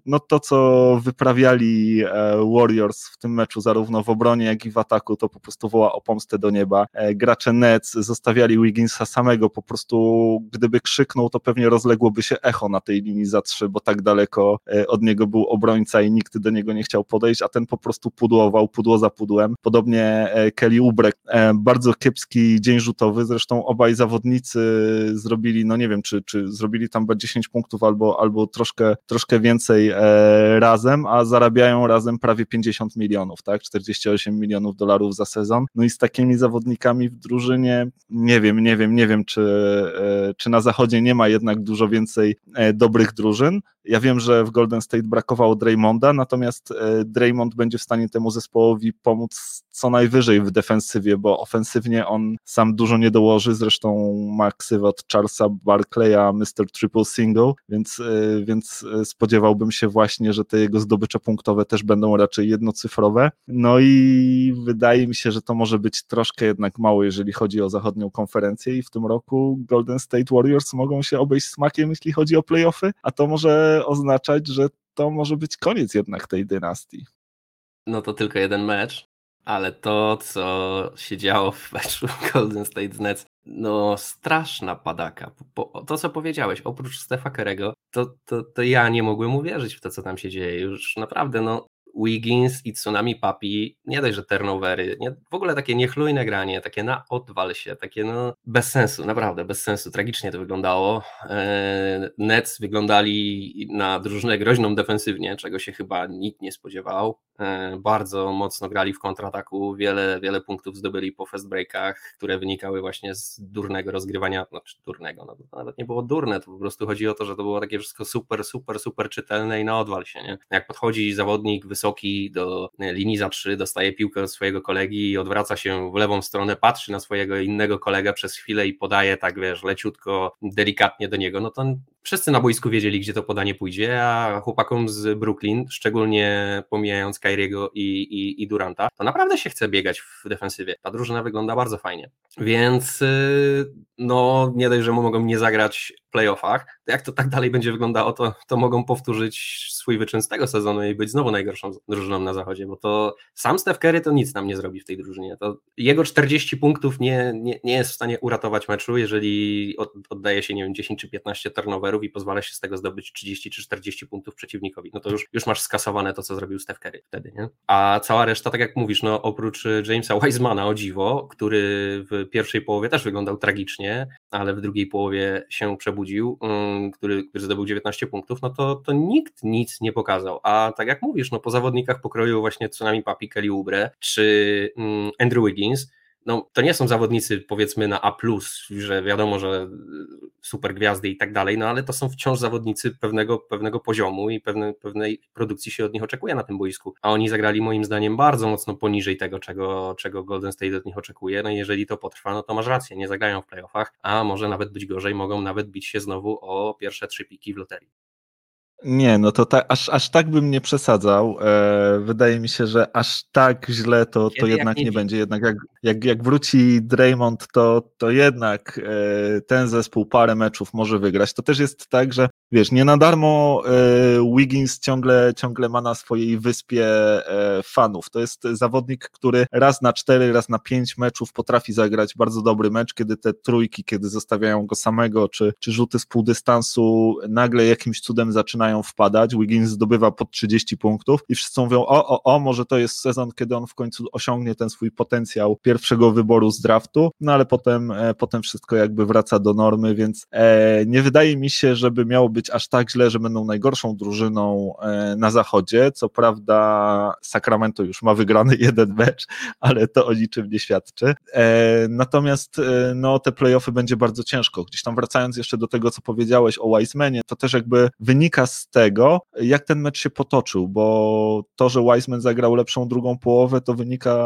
no to, co wyprawiali e, Warriors w tym meczu, zarówno w obronie, jak i w ataku, to po prostu woła o pomstę do nieba. E, gracze Nets zostawiali Wigginsa samego, po prostu gdyby krzyknął, to pewnie rozległoby się echo na tej linii za trzy, bo tak daleko od niego był obrońca i nikt do niego nie chciał podejść, a ten po prostu pudłował, pudło za pudłem. Podobnie Kelly Oubre. E, bardzo kiepski dzień rzutowy, zresztą obaj zawodnicy zrobili, no nie wiem, czy, czy zrobili tam 10 punktów albo, albo troszkę, troszkę więcej e, razem, a zarabiają razem prawie 50 milionów, tak? 48 milionów dolarów za sezon. No i z takimi zawodnikami w drużynie nie wiem, nie wiem, nie wiem, czy, czy na zachodzie nie ma jednak dużo więcej dobrych drużyn. Ja wiem, że w Golden State brakowało Draymonda, natomiast Draymond będzie w stanie temu zespołowi pomóc co najwyżej w defensywie, bo ofensywnie on sam dużo nie dołoży, zresztą ma ksywę od Charlesa Barclaya Mr. Triple Single, więc, y, więc y, spodziewałbym się właśnie, że te jego zdobycze punktowe też będą raczej jednocyfrowe. No i wydaje mi się, że to może być troszkę jednak mało, jeżeli chodzi o zachodnią konferencję i w tym roku Golden State Warriors mogą się obejść smakiem, jeśli chodzi o playoffy, a to może oznaczać, że to może być koniec jednak tej dynastii. No to tylko jeden mecz, ale to, co się działo w meczu [laughs] Golden State Nets, no straszna padaka. to, co powiedziałeś, oprócz Stefa Kerego, to, to, to ja nie mogłem uwierzyć w to, co tam się dzieje. Już naprawdę, no Wiggins i Tsunami Papi, nie dość, że turnovery, nie, w ogóle takie niechlujne granie, takie na odwal się, takie no bez sensu, naprawdę bez sensu, tragicznie to wyglądało. E, Nets wyglądali na drużynę groźną defensywnie, czego się chyba nikt nie spodziewał. E, bardzo mocno grali w kontrataku, wiele, wiele punktów zdobyli po fast breakach, które wynikały właśnie z durnego rozgrywania, znaczy durnego, no to nawet nie było durne, to po prostu chodzi o to, że to było takie wszystko super, super, super czytelne i na odwal się, nie? Jak podchodzi zawodnik wysoki wysoki do linii za trzy, dostaje piłkę od swojego kolegi i odwraca się w lewą stronę, patrzy na swojego innego kolegę przez chwilę i podaje tak, wiesz, leciutko, delikatnie do niego, no to wszyscy na boisku wiedzieli, gdzie to podanie pójdzie, a chłopakom z Brooklyn, szczególnie pomijając Kyriego i, i, i Duranta, to naprawdę się chce biegać w defensywie. Ta drużyna wygląda bardzo fajnie. Więc y, no nie dość, że mogą nie zagrać playoffach, to jak to tak dalej będzie wyglądało, to, to mogą powtórzyć swój wyczyn z tego sezonu i być znowu najgorszą drużyną na zachodzie, bo to sam Steph Curry to nic nam nie zrobi w tej drużynie. To jego 40 punktów nie, nie, nie jest w stanie uratować meczu, jeżeli oddaje się, nie wiem, 10 czy 15 turnoverów i pozwala się z tego zdobyć 30 czy 40 punktów przeciwnikowi. No to już, już masz skasowane to, co zrobił Steph Curry wtedy, nie? A cała reszta, tak jak mówisz, no oprócz Jamesa Wisemana, o dziwo, który w pierwszej połowie też wyglądał tragicznie, ale w drugiej połowie się przebudził, mm, który, który zdobył 19 punktów, no to, to nikt nic nie pokazał. A tak jak mówisz, no po zawodnikach pokroju właśnie Tsunami Papi, Kelly Oubre czy mm, Andrew Wiggins, no, to nie są zawodnicy powiedzmy na A, że wiadomo, że super gwiazdy i tak dalej, no ale to są wciąż zawodnicy pewnego, pewnego poziomu i pewne, pewnej produkcji się od nich oczekuje na tym boisku. A oni zagrali moim zdaniem bardzo mocno poniżej tego, czego, czego Golden State od nich oczekuje. No i jeżeli to potrwa, no to masz rację, nie zagrają w playoffach, a może nawet być gorzej, mogą nawet bić się znowu o pierwsze trzy piki w loterii. Nie, no to ta, aż, aż tak bym nie przesadzał. E, wydaje mi się, że aż tak źle to, to jednak nie, nie będzie. Jednak jak, jak, jak wróci Draymond, to, to jednak e, ten zespół parę meczów może wygrać. To też jest tak, że wiesz, nie na darmo e, Wiggins ciągle, ciągle ma na swojej wyspie e, fanów. To jest zawodnik, który raz na cztery, raz na pięć meczów potrafi zagrać bardzo dobry mecz, kiedy te trójki, kiedy zostawiają go samego, czy, czy rzuty z półdystansu nagle jakimś cudem zaczynają wpadać. Wiggins zdobywa pod 30 punktów i wszyscy mówią, o, o, o, może to jest sezon, kiedy on w końcu osiągnie ten swój potencjał pierwszego wyboru z draftu, no ale potem, e, potem wszystko jakby wraca do normy, więc e, nie wydaje mi się, żeby miało być aż tak źle, że będą najgorszą drużyną e, na zachodzie. Co prawda Sacramento już ma wygrany [laughs] jeden mecz, ale to o niczym nie świadczy. E, natomiast no, te playoffy będzie bardzo ciężko. Gdzieś tam wracając jeszcze do tego, co powiedziałeś o Wisemanie, to też jakby wynika z tego, jak ten mecz się potoczył, bo to, że Wiseman zagrał lepszą drugą połowę, to wynika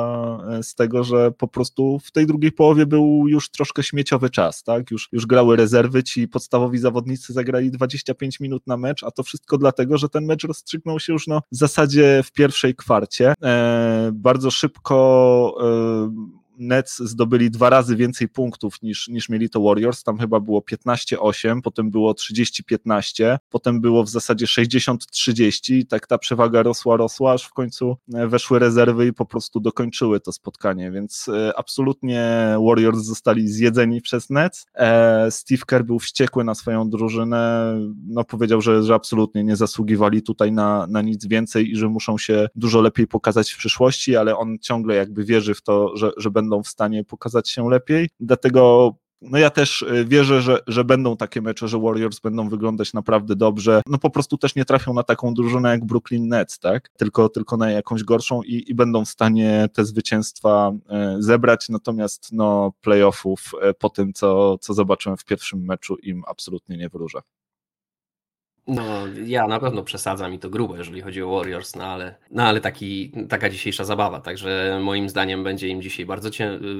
z tego, że po prostu w tej drugiej połowie był już troszkę śmieciowy czas, tak? Już, już grały rezerwy, ci podstawowi zawodnicy zagrali 25 minut na mecz, a to wszystko dlatego, że ten mecz rozstrzygnął się już no, w zasadzie w pierwszej kwarcie. E, bardzo szybko e, Nets zdobyli dwa razy więcej punktów niż, niż mieli to Warriors, tam chyba było 15-8, potem było 30-15, potem było w zasadzie 60-30 i tak ta przewaga rosła, rosła, aż w końcu e, weszły rezerwy i po prostu dokończyły to spotkanie, więc e, absolutnie Warriors zostali zjedzeni przez Nets. E, Steve Kerr był wściekły na swoją drużynę, no powiedział, że, że absolutnie nie zasługiwali tutaj na, na nic więcej i że muszą się dużo lepiej pokazać w przyszłości, ale on ciągle jakby wierzy w to, że, że będą będą w stanie pokazać się lepiej. Dlatego no ja też y, wierzę, że, że będą takie mecze, że Warriors będą wyglądać naprawdę dobrze. No po prostu też nie trafią na taką drużynę jak Brooklyn Nets, tak? Tylko, tylko na jakąś gorszą i, i będą w stanie te zwycięstwa y, zebrać. Natomiast no playoffów y, po tym, co, co zobaczyłem w pierwszym meczu im absolutnie nie wróżę. No, ja na pewno przesadzam i to grubo, jeżeli chodzi o Warriors, no ale, no ale taki, taka dzisiejsza zabawa, także moim zdaniem będzie im dzisiaj bardzo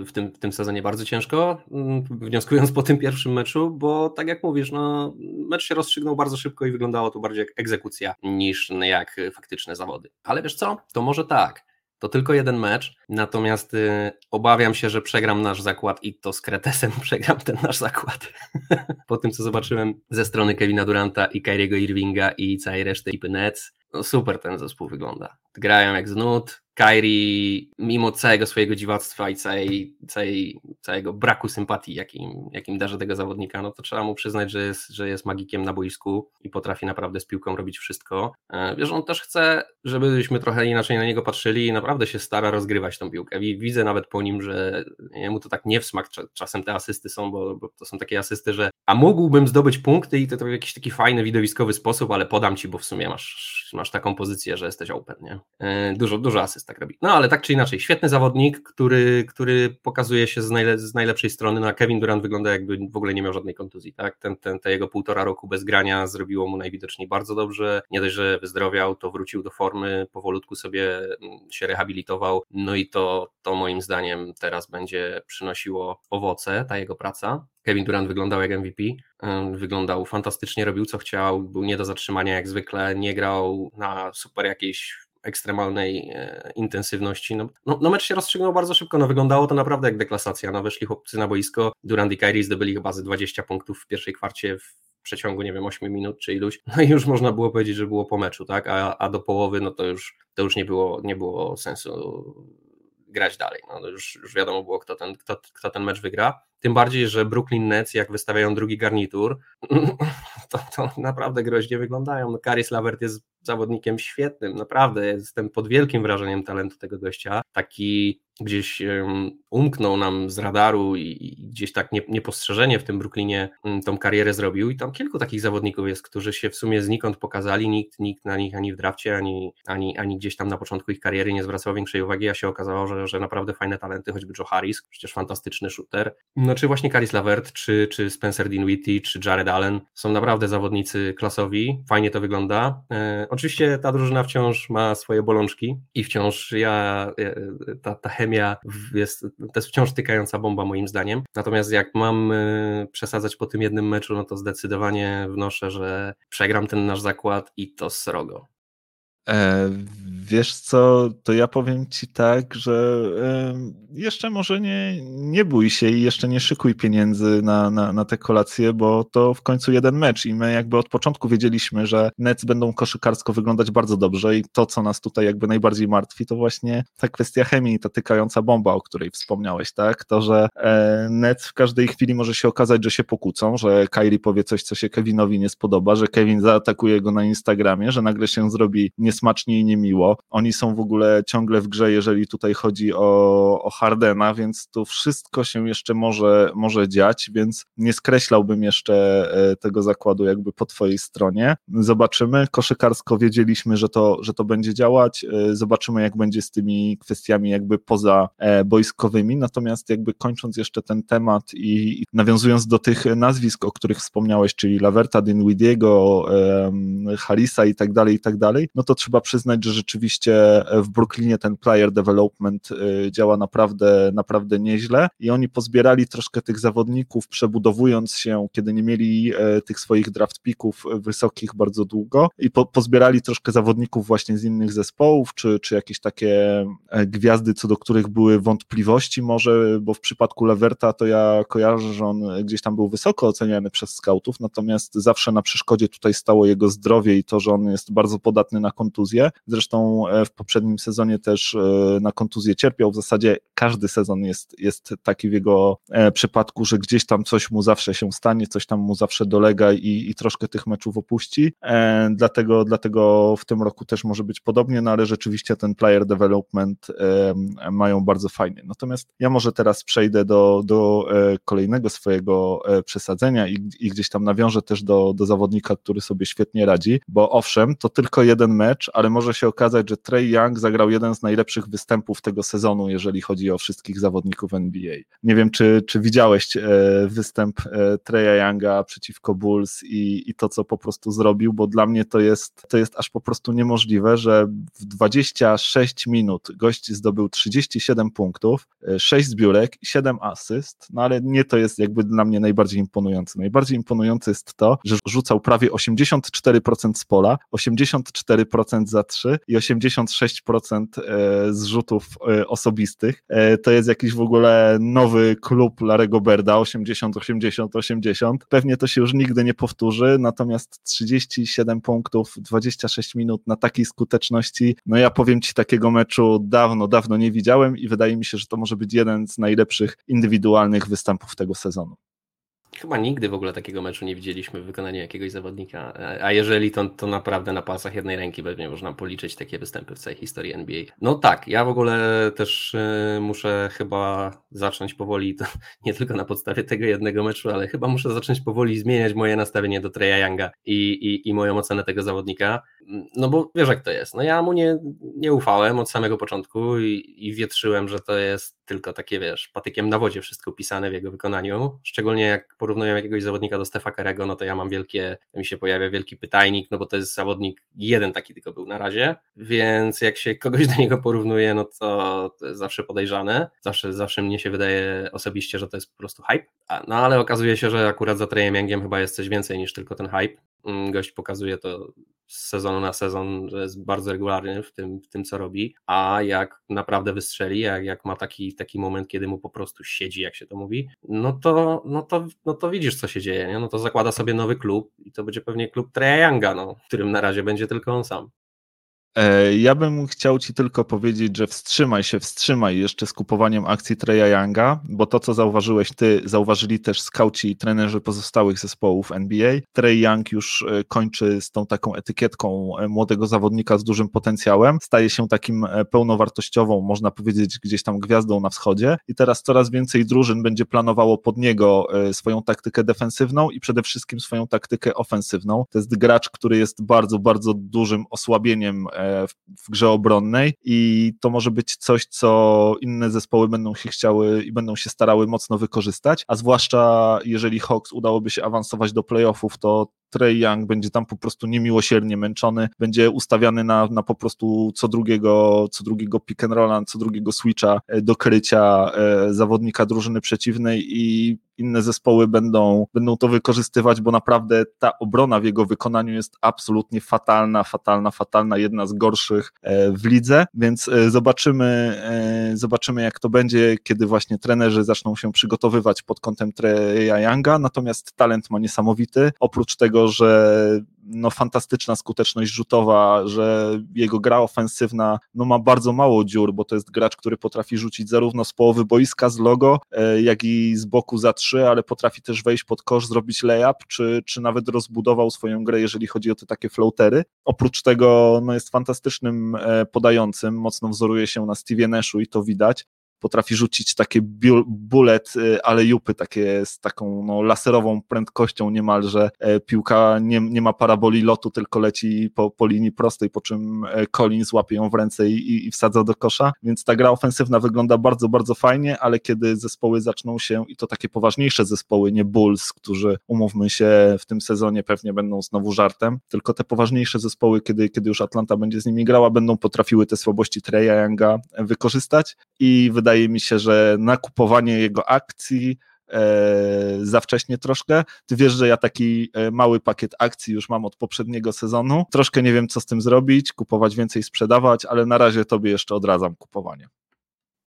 w, tym, w tym sezonie bardzo ciężko, mm, wnioskując po tym pierwszym meczu, bo tak jak mówisz, no, mecz się rozstrzygnął bardzo szybko i wyglądało to bardziej jak egzekucja niż jak faktyczne zawody. Ale wiesz co, to może tak, to tylko jeden mecz, natomiast y, obawiam się, że przegram nasz zakład i to z Kretesem [laughs] przegram ten nasz zakład. [laughs] po tym, co zobaczyłem ze strony Kevina Duranta i Kyriego Irvinga i całej reszty ekipy Nets, no super ten zespół wygląda. Grają jak znud, Kairi, mimo całego swojego dziwactwa i całej, całej, całego braku sympatii, jakim, jakim darzy tego zawodnika, no to trzeba mu przyznać, że jest, że jest magikiem na boisku i potrafi naprawdę z piłką robić wszystko. E, wiesz, on też chce, żebyśmy trochę inaczej na niego patrzyli i naprawdę się stara rozgrywać tą piłkę. Widzę nawet po nim, że jemu to tak nie w smak czasem te asysty są, bo, bo to są takie asysty, że a mógłbym zdobyć punkty i to, to w jakiś taki fajny, widowiskowy sposób, ale podam ci, bo w sumie masz, masz taką pozycję, że jesteś open, nie? E, dużo, dużo asyst tak robi. No ale tak czy inaczej, świetny zawodnik, który, który pokazuje się z, najle, z najlepszej strony. No a Kevin Durant wygląda jakby w ogóle nie miał żadnej kontuzji, tak? Ten, ten, te jego półtora roku bez grania zrobiło mu najwidoczniej bardzo dobrze. Nie dość, że wyzdrowiał, to wrócił do formy, powolutku sobie mm, się rehabilitował. No i to, to moim zdaniem teraz będzie przynosiło owoce, ta jego praca. Kevin Durant wyglądał jak MVP, wyglądał fantastycznie, robił co chciał, był nie do zatrzymania jak zwykle, nie grał na super jakiejś ekstremalnej e, intensywności. No, no, no, mecz się rozstrzygnął bardzo szybko, no wyglądało to naprawdę jak deklasacja, no weszli chłopcy na boisko, Durant i Kyrie zdobyli chyba ze 20 punktów w pierwszej kwarcie w przeciągu, nie wiem, 8 minut czy iluś, no i już można było powiedzieć, że było po meczu, tak, a, a do połowy, no to już, to już nie, było, nie było sensu grać dalej, no już, już wiadomo było, kto ten, kto, kto ten mecz wygra, tym bardziej, że Brooklyn Nets, jak wystawiają drugi garnitur, [laughs] to, to naprawdę groźnie wyglądają. No, Karis Lavert jest zawodnikiem świetnym, naprawdę jestem pod wielkim wrażeniem talentu tego gościa. Taki gdzieś umknął nam z radaru i, gdzieś tak niepostrzeżenie w tym Brooklynie mm, tą karierę zrobił. I tam kilku takich zawodników jest, którzy się w sumie znikąd pokazali, nikt, nikt na nich ani w drafcie, ani, ani, ani gdzieś tam na początku ich kariery nie zwracał większej uwagi, a się okazało, że, że naprawdę fajne talenty, choćby Joe Harris, przecież fantastyczny shooter, no czy właśnie Caris Lavert, czy, czy Spencer Dinwiddie, czy Jared Allen, są naprawdę zawodnicy klasowi, fajnie to wygląda. E, oczywiście ta drużyna wciąż ma swoje bolączki i wciąż ja, e, ta, ta chemia jest, to jest wciąż tykająca bomba moim zdaniem. Natomiast jak mam e, przesadzać po tym jednym meczu, no to zdecydowanie wnoszę, że przegram ten nasz zakład i to srogo. E, wiesz co, to ja powiem ci tak, że jeszcze może nie, nie bój się i jeszcze nie szykuj pieniędzy na, na, na te kolacje, bo to w końcu jeden mecz i my jakby od początku wiedzieliśmy, że Nets będą koszykarsko wyglądać bardzo dobrze i to, co nas tutaj jakby najbardziej martwi, to właśnie ta kwestia chemii, ta tykająca bomba, o której wspomniałeś, tak? To, że e, Nets w każdej chwili może się okazać, że się pokłócą, że Kyrie powie coś, co się Kevinowi nie spodoba, że Kevin zaatakuje go na Instagramie, że nagle się zrobi niespokojny niesmacznie i niemiło. Oni są w ogóle ciągle w grze, jeżeli tutaj chodzi o, o Hardena, więc to wszystko się jeszcze może, może dziać, więc nie skreślałbym jeszcze e, tego zakładu jakby po twojej stronie. Zobaczymy. Koszykarsko wiedzieliśmy, że to, że to będzie działać. E, zobaczymy, jak będzie z tymi kwestiami jakby poza e, boiskowymi. Natomiast jakby kończąc jeszcze ten temat i, i nawiązując do tych nazwisk, o których wspomniałeś, czyli Laverta, Dinwidiego, Harisa i tak dalej, i tak dalej, no to trzeba przyznać, że rzeczywiście w Brooklynie ten player development działa naprawdę, naprawdę nieźle i oni pozbierali troszkę tych zawodników, przebudowując się, kiedy nie mieli e, tych swoich draft picków wysokich bardzo długo i po, pozbierali troszkę zawodników właśnie z innych zespołów, czy, czy jakieś takie e, gwiazdy, co do których były wątpliwości może, bo w przypadku Leverta to ja kojarzę, że on gdzieś tam był wysoko oceniany przez scoutów, natomiast zawsze na przeszkodzie tutaj stało jego zdrowie i to, że on jest bardzo podatny na kontuzję. Zresztą e, w poprzednim sezonie też na kontuzję cierpiał. W zasadzie każdy sezon jest, jest taki w jego e, przypadku, że gdzieś tam coś mu zawsze się stanie, coś tam mu zawsze dolega i, i troszkę tych meczów opuści. E, dlatego, dlatego w tym roku też może być podobnie, no ale rzeczywiście ten player development e, mają bardzo fajnie. Natomiast ja może teraz przejdę do, do kolejnego swojego przesadzenia i, i gdzieś tam nawiążę też do, do zawodnika, który sobie świetnie radzi, bo owszem, to tylko jeden mecz, ale może się okazać, że Trey Young zagrał jeden z najlepszych występów tego sezonu, jeżeli chodzi o wszystkich zawodników NBA. Nie wiem, czy, czy widziałeś e, występ e, Treya Younga przeciwko Bulls i, i to, co po prostu zrobił, bo dla mnie to jest, to jest aż po prostu niemożliwe, że w 26 minut gość zdobył 37 punktów, 6 e, zbiórek i 7 asyst, no ale nie to jest jakby dla mnie najbardziej imponujące. Najbardziej imponujące jest to, że rzucał prawie 84% z pola, 84% za 3 i 86% zrzutów osobistych. To jest jakiś w ogóle nowy klub Larego Berda 80, 80, 80. Pewnie to się już nigdy nie powtórzy, natomiast 37 punktów, 26 minut na takiej skuteczności, no ja powiem Ci, takiego meczu dawno, dawno nie widziałem i wydaje mi się, że to może być jeden z najlepszych indywidualnych występów tego sezonu. Chyba nigdy w ogóle takiego meczu nie widzieliśmy w wykonaniu jakiegoś zawodnika, a jeżeli to, to naprawdę na palcach jednej ręki pewnie można policzyć takie występy w całej historii NBA. No tak, ja w ogóle też y, muszę chyba zacząć powoli, [laughs] nie tylko na podstawie tego jednego meczu, ale chyba muszę zacząć powoli zmieniać moje nastawienie do Treya Younga i, i, i moją ocenę tego zawodnika, no bo wiesz jak to jest, no ja mu nie, nie ufałem od samego początku i, i wietrzyłem, że to jest tylko takie, wiesz, patykiem na wodzie wszystko pisane w jego wykonaniu, szczególnie jak porównuję jakiegoś zawodnika do Stefa Karego, no to ja mam wielkie, mi się pojawia wielki pytajnik, no bo to jest zawodnik, jeden taki tylko był na razie, więc jak się kogoś do niego porównuje, no to, to jest zawsze podejrzane, zawsze, zawsze mnie się wydaje osobiście, że to jest po prostu hype, no ale okazuje się, że akurat za Trejem Youngiem chyba jest coś więcej niż tylko ten hype, gość pokazuje to z sezonu na sezon, że jest bardzo regularny w tym, w tym co robi, a jak naprawdę wystrzeli, jak, jak ma taki, taki moment, kiedy mu po prostu siedzi, jak się to mówi, no to, no to, no to widzisz, co się dzieje, nie? no to zakłada sobie nowy klub i to będzie pewnie klub Treya Younga, no, w którym na razie będzie tylko on sam. E, ja bym chciał Ci tylko powiedzieć, że wstrzymaj się, wstrzymaj jeszcze z kupowaniem akcji Treya Younga, bo to, co zauważyłeś Ty, zauważyli też skauci i trenerzy pozostałych zespołów NBA. Trey Young już e, kończy z tą taką etykietką e, młodego zawodnika z dużym potencjałem, staje się takim pełnowartościową, można powiedzieć, gdzieś tam gwiazdą na wschodzie i teraz coraz więcej drużyn będzie planowało pod niego swoją taktykę defensywną i przede wszystkim swoją taktykę ofensywną. To jest gracz, który jest bardzo, bardzo dużym osłabieniem w, w grze obronnej i to może być coś, co inne zespoły będą się chciały i będą się starały mocno wykorzystać, a zwłaszcza jeżeli Hawks udałoby się awansować do playoffów, to Trey Young będzie tam po prostu niemiłosiernie męczony, będzie ustawiany na, na po prostu co drugiego, co drugiego pick and rolla, co drugiego switcha e, do krycia e, zawodnika drużyny przeciwnej i inne zespoły będą, będą to wykorzystywać, bo naprawdę ta obrona w jego wykonaniu jest absolutnie fatalna, fatalna, fatalna, jedna z gorszych e, w lidze, więc zobaczymy, zobaczymy jak to będzie, kiedy właśnie trenerzy zaczną się przygotowywać pod kątem Treya Younga, natomiast talent ma niesamowity, oprócz tego, że no, fantastyczna skuteczność rzutowa, że jego gra ofensywna no, ma bardzo mało dziur, bo to jest gracz, który potrafi rzucić zarówno z połowy boiska, z logo, e, jak i z boku za trzy, ale potrafi też wejść pod kosz, zrobić layup, czy, czy nawet rozbudował swoją grę, jeżeli chodzi o te takie floatery. Oprócz tego no, jest fantastycznym e, podającym, mocno wzoruje się na Stevie Nashu i to widać potrafi rzucić takie bullet, y, ale jupy takie z taką no, laserową prędkością niemalże. E, piłka nie, nie ma paraboli lotu, tylko leci po, po linii prostej, po czym e, Collins łapie ją w ręce i, i wsadza do kosza, więc ta gra ofensywna wygląda bardzo, bardzo fajnie, ale kiedy zespoły zaczną się, i to takie poważniejsze zespoły, nie Bulls, którzy umówmy się w tym sezonie pewnie będą znowu żartem, tylko te poważniejsze zespoły, kiedy, kiedy już Atlanta będzie z nimi grała, będą potrafiły te słabości Treya Younga wykorzystać i wydaje wydaje mi się, że nakupowanie jego akcji e, za wcześnie troszkę. Ty wiesz, że ja taki e, mały pakiet akcji już mam od poprzedniego sezonu. Troszkę nie wiem, co z tym zrobić, kupować więcej, sprzedawać, ale na razie tobie jeszcze odradzam kupowanie.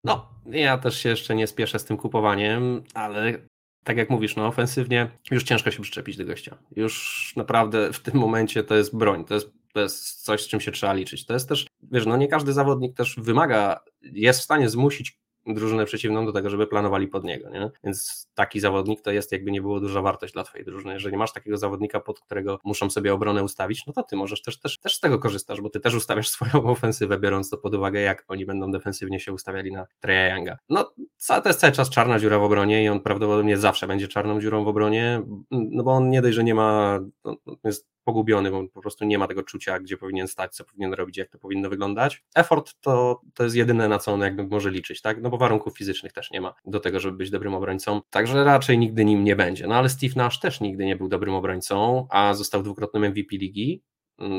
No, ja też się jeszcze nie spieszę z tym kupowaniem, ale tak jak mówisz, no ofensywnie już ciężko się przyczepić do gościa. Już naprawdę w tym momencie to jest broń, to jest, to jest coś, z czym się trzeba liczyć. To jest też, wiesz, no nie każdy zawodnik też wymaga, jest w stanie zmusić drużynę przeciwną do tego, żeby planowali pod niego, nie? Więc taki zawodnik to jest jakby nie było duża wartość dla twojej drużyny. Jeżeli masz takiego zawodnika, pod którego muszą sobie obronę ustawić, no to ty możesz też, też, też z tego korzystasz, bo ty też ustawiasz [laughs] swoją ofensywę, biorąc to pod uwagę, jak oni będą defensywnie się ustawiali na Treya Younga. No, to jest cały czas czarna dziura w obronie i on prawdopodobnie zawsze będzie czarną dziurą w obronie, no bo on nie dość, że nie ma, no, jest pogubiony, bo po prostu nie ma tego czucia, gdzie powinien stać, co powinien robić, jak to powinno wyglądać. Effort to, to jest jedyne, na co on jakby może liczyć, tak? No bo warunków fizycznych też nie ma do tego, żeby być dobrym obrońcą, także raczej nigdy nim nie będzie. No ale Steve Nash też nigdy nie był dobrym obrońcą, a został dwukrotnym MVP ligi,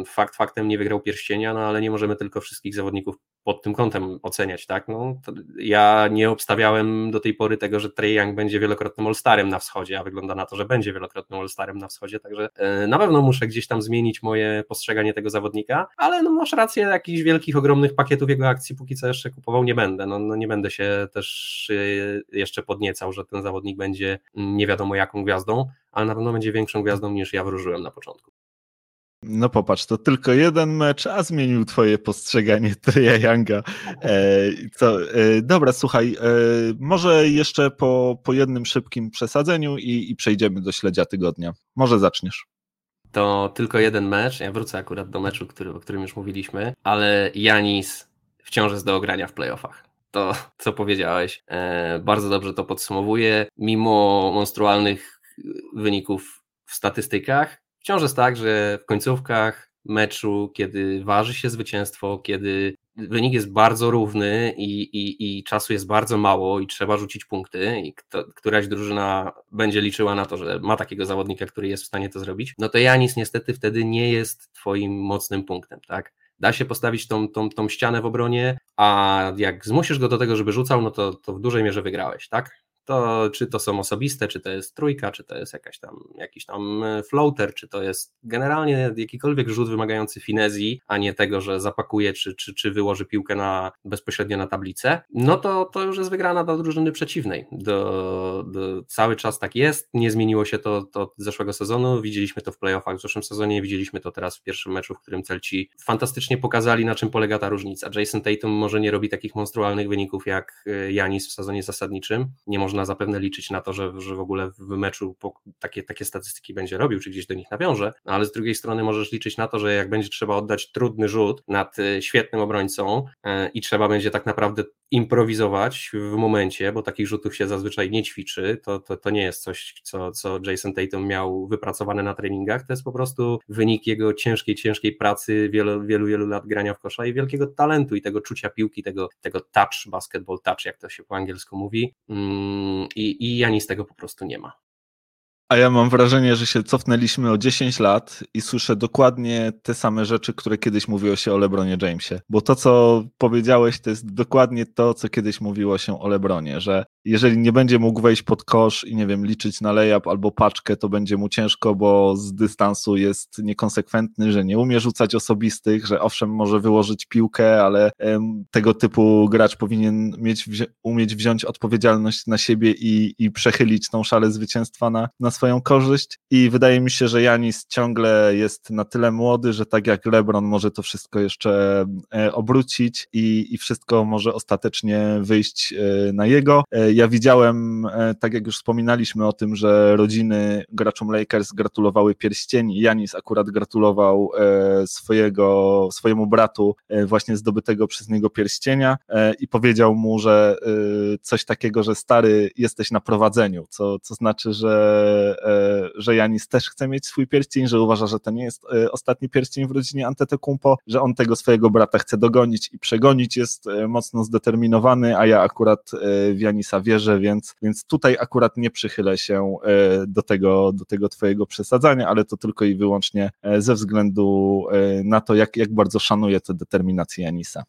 fakt faktem nie wygrał pierścienia, no ale nie możemy tylko wszystkich zawodników pod tym kątem oceniać, tak? No, ja nie obstawiałem do tej pory tego, że Trey Young będzie wielokrotnym All-Starem na wschodzie, a wygląda na to, że będzie wielokrotnym All-Starem na wschodzie, także yy, na pewno muszę gdzieś tam zmienić moje postrzeganie tego zawodnika, ale no masz rację, jakichś wielkich, ogromnych pakietów jego akcji póki co jeszcze kupował nie będę, no, no nie będę się też yy, jeszcze podniecał, że ten zawodnik będzie nie wiadomo jaką gwiazdą, ale na pewno będzie większą gwiazdą niż ja wróżyłem na początku. No popatrz, to tylko jeden mecz, a zmienił twoje postrzeganie [laughs] Treya Younga. E, co, e, dobra, słuchaj, e, może jeszcze po, po jednym szybkim przesadzeniu i, i przejdziemy do śledzia tygodnia. Może zaczniesz. To tylko jeden mecz, ja wrócę akurat do meczu, który, o którym już mówiliśmy, ale Janis wciąż jest do ogrania w playoffach to, co powiedziałeś. E, bardzo dobrze to podsumowuje. Mimo monstrualnych wyników w statystykach, wciąż jest tak, że w końcówkach meczu, kiedy waży się zwycięstwo, kiedy wynik jest bardzo równy i, i, i czasu jest bardzo mało i trzeba rzucić punkty i kto, któraś drużyna będzie liczyła na to, że ma takiego zawodnika, który jest w stanie to zrobić, no to Janis niestety wtedy nie jest twoim mocnym punktem, tak? Da się postawić tą, tą, tą ścianę w obronie, a jak zmusisz go do tego, żeby rzucał, no to, to w dużej mierze wygrałeś, tak? To czy to są osobiste, czy to jest trójka, czy to jest jakaś tam, jakiś tam e, floater, czy to jest generalnie jakikolwiek rzut wymagający finezji, a nie tego, że zapakuje, czy, czy, czy wyłoży piłkę na, bezpośrednio na tablicę, no to, to już jest wygrana do drużyny przeciwnej. Do, do, cały czas tak jest, nie zmieniło się to, to zeszłego sezonu, widzieliśmy to w playoffach w zeszłym sezonie, widzieliśmy to teraz w pierwszym meczu, w którym Celci fantastycznie pokazali, na czym polega ta różnica. Jason Tatum może nie robi takich monstrualnych wyników jak e, Janis w sezonie zasadniczym, nie można można zapewne liczyć na to, że, że w ogóle w meczu takie, takie statystyki będzie robił, czy gdzieś do nich nawiąże, ale z drugiej strony możesz liczyć na to, że jak będzie trzeba oddać trudny rzut nad e, świetnym obrońcą e, i trzeba będzie tak naprawdę improwizować w momencie, bo takich rzutów się zazwyczaj nie ćwiczy, to, to, to nie jest coś, co, co Jason Tatum miał wypracowane na treningach, to jest po prostu wynik jego ciężkiej, ciężkiej pracy, wielu, wielu, wielu lat grania w kosza i wielkiego talentu i tego czucia piłki, tego, tego touch, basketball touch, jak to się po angielsku mówi. Mm, i, i Janis tego po prostu nie ma. A ja mam wrażenie, że się cofnęliśmy o 10 lat i słyszę dokładnie te same rzeczy, które kiedyś mówiło się o LeBronie Jamesie. Bo to, co powiedziałeś, to jest dokładnie to, co kiedyś mówiło się o LeBronie, że jeżeli nie będzie mógł wejść pod kosz i nie wiem, liczyć na layup albo paczkę, to będzie mu ciężko, bo z dystansu jest niekonsekwentny, że nie umie rzucać osobistych, że owszem może wyłożyć piłkę, ale tego typu gracz powinien mieć, umieć wziąć odpowiedzialność na siebie i, i przechylić tą szalę zwycięstwa na, na swoją korzyść i wydaje mi się, że Janis ciągle jest na tyle młody, że tak jak LeBron może to wszystko jeszcze e, obrócić i, i wszystko może ostatecznie wyjść e, na jego. E, ja widziałem, tak jak już wspominaliśmy o tym, że rodziny graczom Lakers gratulowały pierścień. Janis akurat gratulował swojego, swojemu bratu właśnie zdobytego przez niego pierścienia i powiedział mu, że coś takiego, że stary jesteś na prowadzeniu, co, co znaczy, że, że Janis też chce mieć swój pierścień, że uważa, że to nie jest ostatni pierścień w rodzinie Antetokounmpo, że on tego swojego brata chce dogonić i przegonić, jest e, mocno zdeterminowany, a ja akurat e, w Janisa wierzę, więc, więc tutaj akurat nie przychylę się e, do tego, do tego twojego przesadzania, ale to tylko i wyłącznie ze względu na to, jak, jak bardzo szanuję tę determinację Janisa.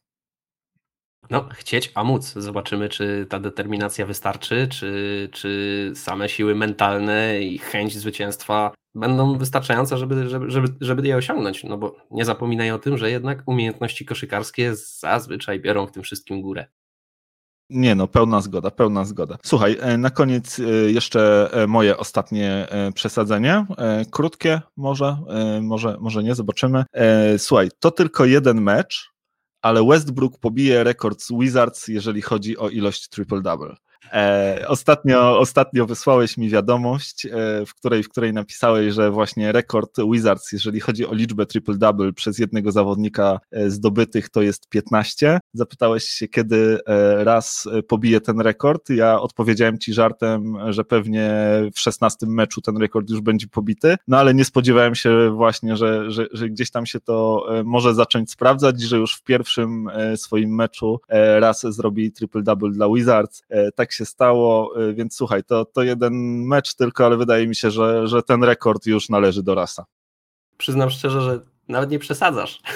No, chcieć, a móc. Zobaczymy, czy ta determinacja wystarczy, czy, czy same siły mentalne i chęć zwycięstwa będą wystarczające, żeby, żeby, żeby, żeby je osiągnąć. No bo nie zapominaj o tym, że jednak umiejętności koszykarskie zazwyczaj biorą w tym wszystkim górę. Nie no, pełna zgoda, pełna zgoda. Słuchaj, e, na koniec e, jeszcze e, moje ostatnie przesadzenie. Krótkie może, może, może nie, zobaczymy. Słuchaj, to tylko jeden mecz, ale Westbrook pobije rekord z Wizards, jeżeli chodzi o ilość triple-double. E, ostatnio, ostatnio wysłałeś mi wiadomość, e, w, której, w której napisałeś, że właśnie rekord Wizards, jeżeli chodzi o liczbę triple-double przez jednego zawodnika e, zdobytych, to jest 15. Zapytałeś się, kiedy e, raz e, pobije ten rekord. Ja odpowiedziałem ci żartem, że pewnie w 16 meczu ten rekord już będzie pobity, no ale nie spodziewałem się właśnie, że, że, że gdzieś tam się to e, może zacząć sprawdzać, że już w pierwszym swoim meczu raz zrobi triple-double dla Wizards. Tak się stało, y, więc słuchaj, to, to jeden mecz tylko, ale wydaje mi się, że, że ten rekord już należy do Rasa. Przyznam szczerze, że nawet nie przesadzasz. [laughs]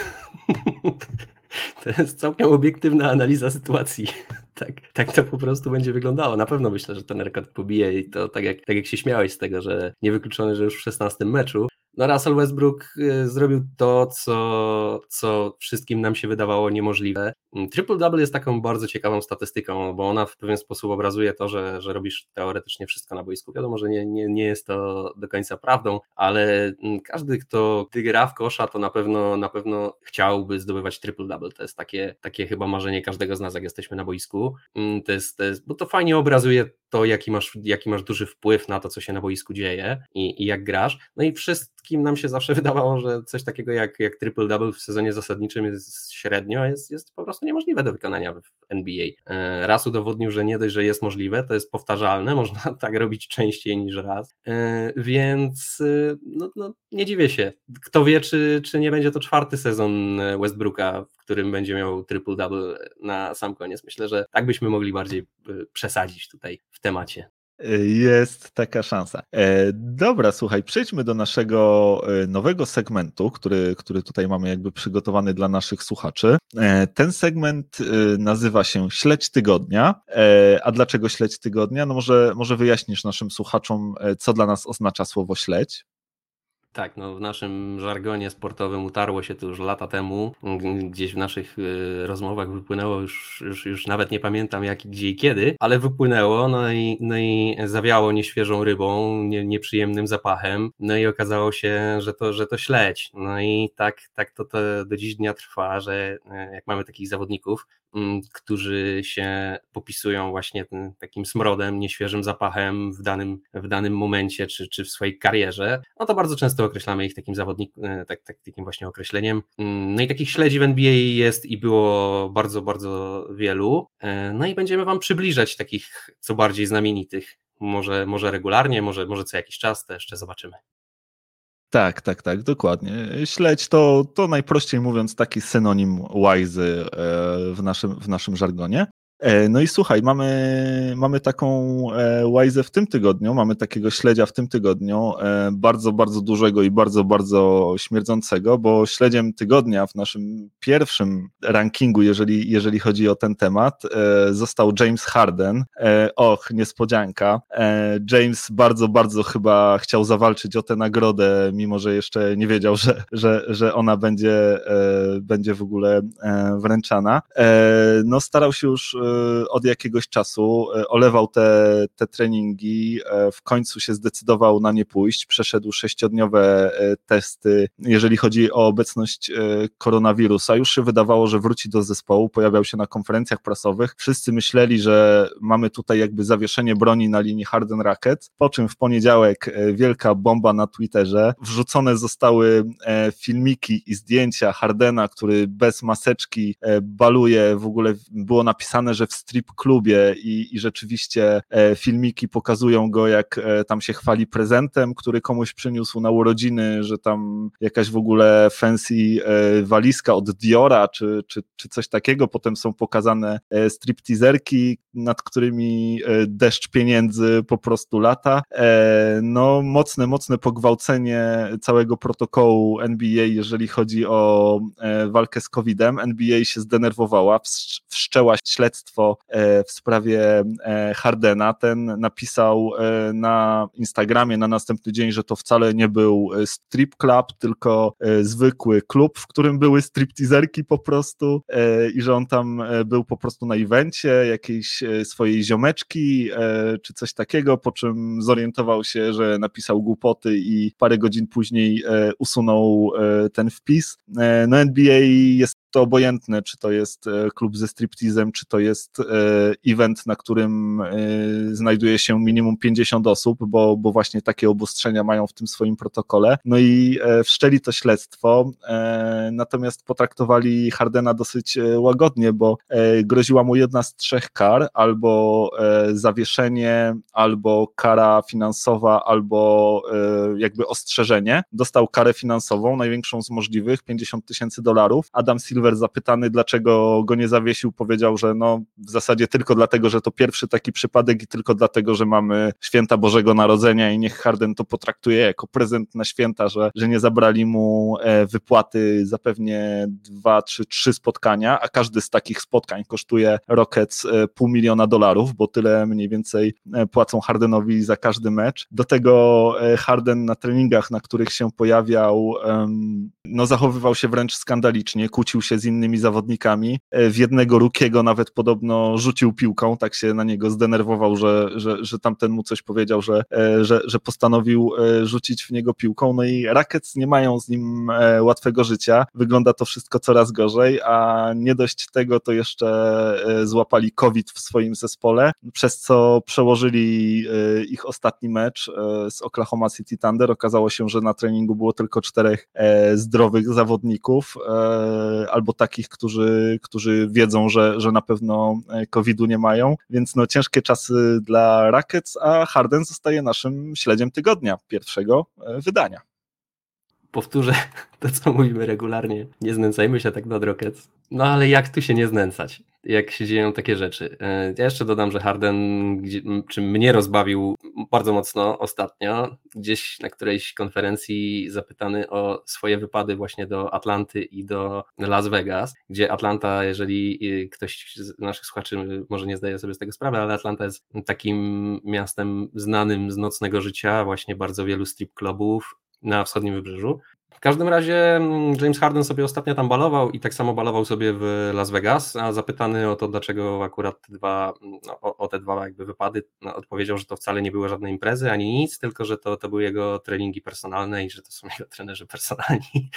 To jest całkiem obiektywna analiza sytuacji. [laughs] Tak, tak to po prostu będzie wyglądało. Na pewno myślę, że ten rekord pobije i to tak jak, tak jak się śmiałeś z tego, że niewykluczone, że już w 16 meczu, no Russell Westbrook y, zrobił to, co, co wszystkim nam się wydawało niemożliwe. Mm, triple-double jest taką bardzo ciekawą statystyką, bo ona w pewien sposób obrazuje to, że, że robisz teoretycznie wszystko na boisku. Wiadomo, że nie, nie, nie jest to do końca prawdą, ale mm, każdy, kto gra w kosza, to na pewno, na pewno chciałby zdobywać triple-double. To jest takie, takie chyba marzenie każdego z nas, jak jesteśmy na boisku. Mm, to jest, to jest, bo to fajnie obrazuje to, jaki masz, jaki masz duży wpływ na to, co się na boisku dzieje i, i jak grasz. No i wszystkim nam się zawsze [laughs] wydawało, że coś takiego jak, jak triple-double w sezonie zasadniczym jest średnio, jest, jest po prostu niemożliwe do wykonania w NBA. E, raz udowodnił, że nie dość, że jest możliwe, to jest powtarzalne, [laughs] można tak robić częściej niż raz, e, więc e, no, no, nie dziwię się. Kto wie, czy, czy nie będzie to czwarty sezon Westbrooka, w którym będzie miał triple-double na sam koniec. Myślę, że tak byśmy mogli bardziej przesadzić tutaj w temacie. Jest taka szansa. E, dobra, słuchaj, przejdźmy do naszego e, nowego segmentu, który, który tutaj mamy jakby przygotowany dla naszych słuchaczy. E, ten segment nazywa się Śledź Tygodnia. A dlaczego Śledź Tygodnia? No może, może wyjaśnisz naszym słuchaczom, co dla nas oznacza słowo śledź? Tak, no w naszym żargonie sportowym utarło się to już lata temu. Gdzieś w naszych y, rozmowach wypłynęło, już, już, już nawet nie pamiętam jak, gdzie i kiedy, ale wypłynęło, no i, no i zawiało nieświeżą rybą, nie, nieprzyjemnym zapachem, no i okazało się, że to, że to śledź. No i tak, tak to, to do dziś dnia trwa, że e, jak mamy takich zawodników, którzy się popisują właśnie tym, takim smrodem, nieświeżym zapachem w danym, w danym momencie czy, czy w swojej karierze, no to bardzo często określamy ich takim zawodnikiem, tak, tak, takim właśnie określeniem. Mm, no i takich śledzi w NBA jest i było bardzo, bardzo wielu. E, no i będziemy Wam przybliżać takich co bardziej znamienitych. Może, może regularnie, może, może co jakiś czas, to jeszcze zobaczymy. Tak, tak, tak, dokładnie. Śledź to, to najprościej mówiąc taki synonim łajzy e, w naszym, w naszym żargonie. E, no i słuchaj, mamy, mamy taką łajzę w tym tygodniu, mamy takiego śledzia w tym tygodniu, bardzo, bardzo dużego i bardzo, bardzo śmierdzącego, bo śledziem tygodnia w naszym pierwszym rankingu, jeżeli, jeżeli chodzi o ten temat, został James Harden. Och, niespodzianka. James bardzo, bardzo chyba chciał zawalczyć o tę nagrodę, mimo że jeszcze nie wiedział, że, że, że ona będzie, będzie w ogóle wręczana. No starał się już od jakiegoś czasu, e, olewał te, te treningi, e, w końcu się zdecydował na nie pójść, przeszedł sześciodniowe e, testy, jeżeli chodzi o obecność koronawirusa. Już się wydawało, że wróci do zespołu, pojawiał się na konferencjach prasowych. Wszyscy myśleli, że mamy tutaj jakby zawieszenie broni na linii Harden Racket, po czym w poniedziałek wielka bomba na Twitterze. Wrzucone zostały filmiki i zdjęcia Hardena, który bez maseczki baluje, w ogóle było napisane, że w strip klubie i, i rzeczywiście e, filmiki pokazują go, jak e, tam się chwali prezentem, który komuś przyniósł na urodziny, że tam jakaś w ogóle fancy e, walizka od Diora, czy, czy, czy coś takiego. Potem są pokazane stripteaserki, nad którymi deszcz pieniędzy po prostu lata. No, mocne, mocne pogwałcenie całego protokołu NBA, jeżeli chodzi o walkę z COVID-em. NBA się zdenerwowała, wszczęła śledztwo E, w sprawie e, Hardena. Ten napisał e, na Instagramie na następny dzień, że to wcale nie był strip club, tylko zwykły klub, w którym były stripteaserki po prostu i że on tam był po prostu na evencie jakiejś swojej ziomeczki czy coś takiego, po czym zorientował się, że napisał głupoty i parę godzin później usunął ten wpis. No NBA jest to obojętne, czy to jest e, klub ze striptizem, czy to jest e, event, na którym e, znajduje się minimum 50 osób, bo, bo właśnie takie obostrzenia mają w tym swoim protokole. No i wszczęli to śledztwo, natomiast potraktowali Hardena dosyć łagodnie, bo groziła mu jedna z trzech kar, albo zawieszenie, albo kara finansowa, albo jakby ostrzeżenie. Dostał karę finansową, największą z możliwych, 50 tysięcy dolarów. Adam Silver Silver zapytany, dlaczego go nie zawiesił, powiedział, że no w zasadzie tylko dlatego, że to pierwszy taki przypadek i tylko dlatego, że mamy święta Bożego Narodzenia i niech Harden to potraktuje jako prezent na święta, że, że nie zabrali mu e, wypłaty za pewnie dwa czy trzy spotkania, a każdy z takich spotkań kosztuje Rockets e, pół miliona dolarów, bo tyle mniej więcej e, płacą Hardenowi za każdy mecz. Do tego Harden na treningach, na których się pojawiał, no zachowywał się wręcz skandalicznie, kłócił się się z innymi zawodnikami. E, w jednego Rukiego nawet podobno rzucił piłką, tak się na niego zdenerwował, że, że, że tamten mu coś powiedział, że, e, że, że postanowił e, rzucić w niego piłką. No i Rackets nie mają z nim łatwego życia. Wygląda to wszystko coraz gorzej, a nie dość tego, to jeszcze złapali COVID w swoim zespole, przez co przełożyli ich ostatni mecz z Oklahoma City Thunder. Okazało się, że na treningu było tylko czterech zdrowych zawodników, albo takich, którzy, którzy wiedzą, że, że na pewno e, COVID-u nie mają, więc no ciężkie czasy dla Rackets, a Harden zostaje naszym śledziem tygodnia pierwszego e, wydania. Powtórzę [laughs] to, co mówimy regularnie. Nie znęcajmy się tak nad Rockets. No ale jak tu się nie znęcać? jak się dzieją takie rzeczy. E, ja jeszcze dodam, że Harden czy mnie rozbawił bardzo mocno ostatnio, gdzieś na którejś konferencji zapytany o swoje wypady właśnie do Atlanty i do Las Vegas, gdzie Atlanta, jeżeli e, ktoś z naszych słuchaczy może nie zdaje sobie z tego sprawy, ale Atlanta jest takim miastem znanym z nocnego życia, właśnie bardzo wielu strip clubów na wschodnim wybrzeżu w każdym razie mm, James Harden sobie ostatnio tam balował i tak samo balował sobie w Las Vegas, a zapytany o to, dlaczego akurat te dwa, no, o, o, te dwa jakby wypady, no, odpowiedział, że to wcale nie były żadne imprezy ani nic, tylko że to, to były jego treningi personalne i że to są [laughs] jego trenerzy personalni.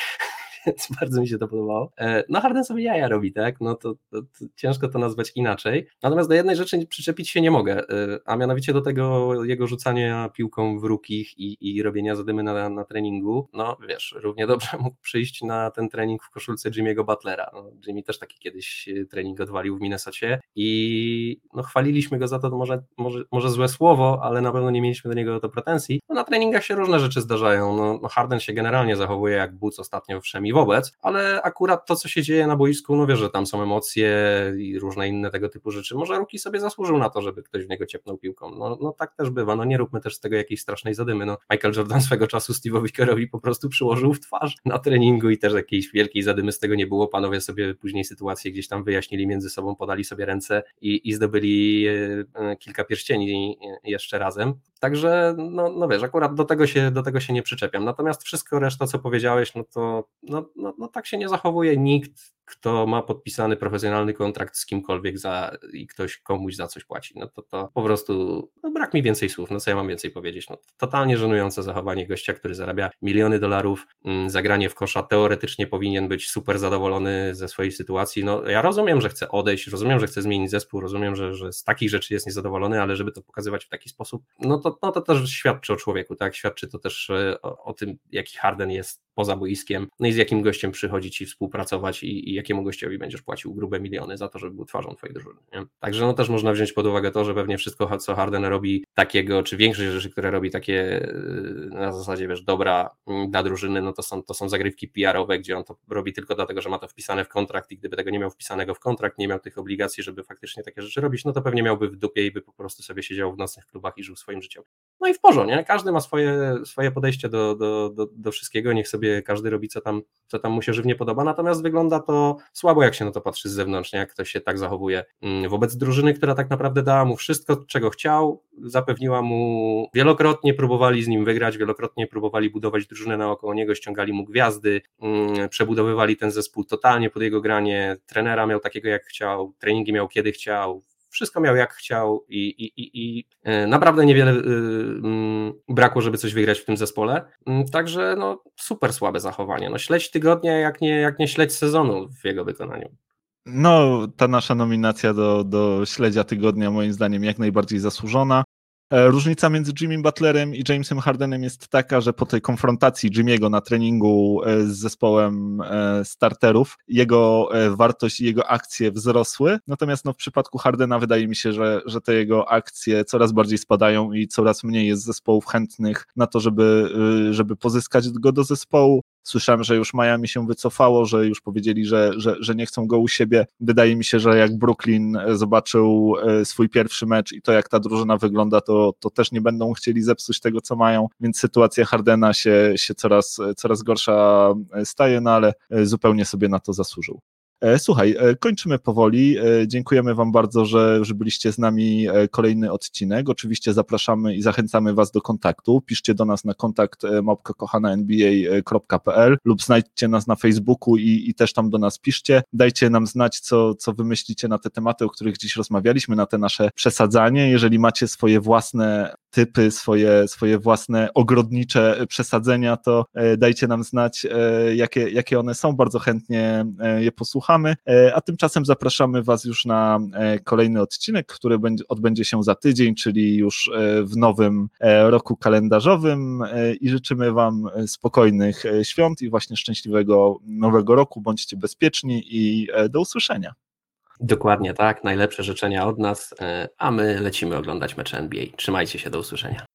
Więc [laughs] bardzo mi się to podobało. E, no Harden sobie jaja robi, tak? No to, to, to, ciężko to nazwać inaczej. Natomiast do jednej rzeczy przyczepić się nie mogę, e, a mianowicie do tego jego rzucania piłką w rukich i, i robienia zadymy na, na treningu. No wiesz, równie dobrze mógł przyjść na ten trening w koszulce Jimmy'ego Butlera. No, Jimmy też taki kiedyś trening odwalił w Minnesocie i no, chwaliliśmy go za to, może, może, może złe słowo, ale na pewno nie mieliśmy do niego to pretensji. No, na treningach się różne rzeczy zdarzają. No, no Harden się generalnie zachowuje jak Boots ostatnio wobec, ale akurat to, co się dzieje na boisku, no wie, że tam są emocje i różne inne tego typu rzeczy. Może Ruki sobie zasłużył na to, żeby ktoś w niego ciepnął piłką. No, no tak też bywa. No nie róbmy też z tego jakiejś strasznej zadymy. No, Michael Jordan swego czasu Steve'owi Kerrowi po prostu przyłożył w twarz na treningu i też jakiejś wielkiej zadymy z tego nie było. Panowie sobie później sytuację gdzieś tam wyjaśnili między sobą, podali sobie ręce i, i zdobyli e, kilka pierścieni jeszcze razem. Także, no, no wiesz, akurat do tego, się, do tego się nie przyczepiam. Natomiast wszystko reszta, co powiedziałeś, no to no, no, no tak się nie zachowuje nikt kto ma podpisany profesjonalny kontrakt z kimkolwiek za, i ktoś komuś za coś płaci. No to, to po prostu no brak mi więcej słów, no co ja mam więcej powiedzieć. No, totalnie żenujące zachowanie gościa, który zarabia miliony dolarów, mm, zagranie w kosza teoretycznie powinien być super zadowolony ze swojej sytuacji. No ja rozumiem, że chce odejść, rozumiem, że chce zmienić zespół, rozumiem, że, że z takich rzeczy jest niezadowolony, ale żeby to pokazywać w taki sposób, no to, no to też świadczy o człowieku, tak? Świadczy to też e, o, o tym, jaki Harden jest poza boiskiem, no i z jakim gościem przychodzi ci współpracować i, i, jakiemu gościowi będziesz płacił grube miliony za to, żeby był twarzą twojej drużyny. Nie? Także no też można wziąć pod uwagę to, że pewnie wszystko, co Harden robi takiego, czy większość rzeczy, które robi takie y, na zasadzie, wiesz, dobra mm, dla drużyny, no to są, to są zagrywki PR-owe, gdzie on to robi tylko dlatego, że ma to wpisane w kontrakt i gdyby tego nie miał wpisanego w kontrakt, nie miał tych obligacji, żeby faktycznie takie rzeczy robić, no to pewnie miałby w dupie i by po prostu sobie siedział w nocnych klubach i żył swoim życiem. No i w porządku, nie? Każdy ma swoje, swoje podejście do, do, do, do wszystkiego, niech sobie każdy robi co tam, co tam mu się żywnie podoba, natomiast wygląda to słabo, jak się na to patrzy z zewnątrz, nie? jak ktoś się tak zachowuje mm, wobec drużyny, która tak naprawdę dała mu wszystko, czego chciał, zapewniła mu, wielokrotnie próbowali z nim wygrać, wielokrotnie próbowali budować drużynę naokoło niego, ściągali mu gwiazdy, mm, przebudowywali ten zespół totalnie pod jego granie, trenera miał takiego jak chciał, treningi miał kiedy chciał, wszystko miał jak chciał i, i, i, i e, naprawdę niewiele y, mm, brakło, żeby coś wygrać w tym zespole. Mm, także no, super słabe zachowanie. No, śledź tygodnia, jak nie, jak nie śledź sezonu w jego wykonaniu. No, ta nasza nominacja do, do śledzia tygodnia moim zdaniem jak najbardziej zasłużona. E, różnica między Jimmy Butlerem i Jamesem Hardenem jest taka, że po tej konfrontacji Jimmy'ego na treningu e, z zespołem e, starterów, jego wartość i jego akcje wzrosły. Natomiast no, w przypadku Hardena wydaje mi się, że, że te jego akcje coraz bardziej spadają i coraz mniej jest zespołów chętnych na to, żeby, żeby pozyskać go do zespołu. Słyszałem, że już Miami się wycofało, że już powiedzieli, że, że, że nie chcą go u siebie. Wydaje mi się, że jak Brooklyn zobaczył swój pierwszy mecz i to, jak ta drużyna wygląda, to, to też nie będą chcieli zepsuć tego, co mają, więc sytuacja Hardena się, się coraz, coraz gorsza staje, no ale zupełnie sobie na to zasłużył. E, słuchaj, e, kończymy powoli. E, dziękujemy Wam bardzo, że, że byliście z nami kolejny odcinek. Oczywiście zapraszamy i zachęcamy Was do kontaktu. Piszcie do nas na kontakt małpkakochana.nba.pl lub znajdźcie nas na Facebooku i, i też tam do nas piszcie. Dajcie nam znać, co, co Wy myślicie na te tematy, o których dziś rozmawialiśmy, na te nasze przesadzanie. Jeżeli macie swoje własne typy, swoje, swoje własne ogrodnicze przesadzenia, to dajcie nam znać, jakie, jakie one są. Bardzo chętnie je posłuchamy słuchamy, e, a tymczasem zapraszamy Was już na e, kolejny odcinek, który odbędzie się za tydzień, czyli już e, w nowym roku kalendarzowym i życzymy Wam spokojnych świąt i właśnie szczęśliwego nowego roku. Bądźcie bezpieczni i do usłyszenia. Dokładnie tak, najlepsze życzenia od nas, a my lecimy oglądać mecze NBA. Trzymajcie się, do usłyszenia.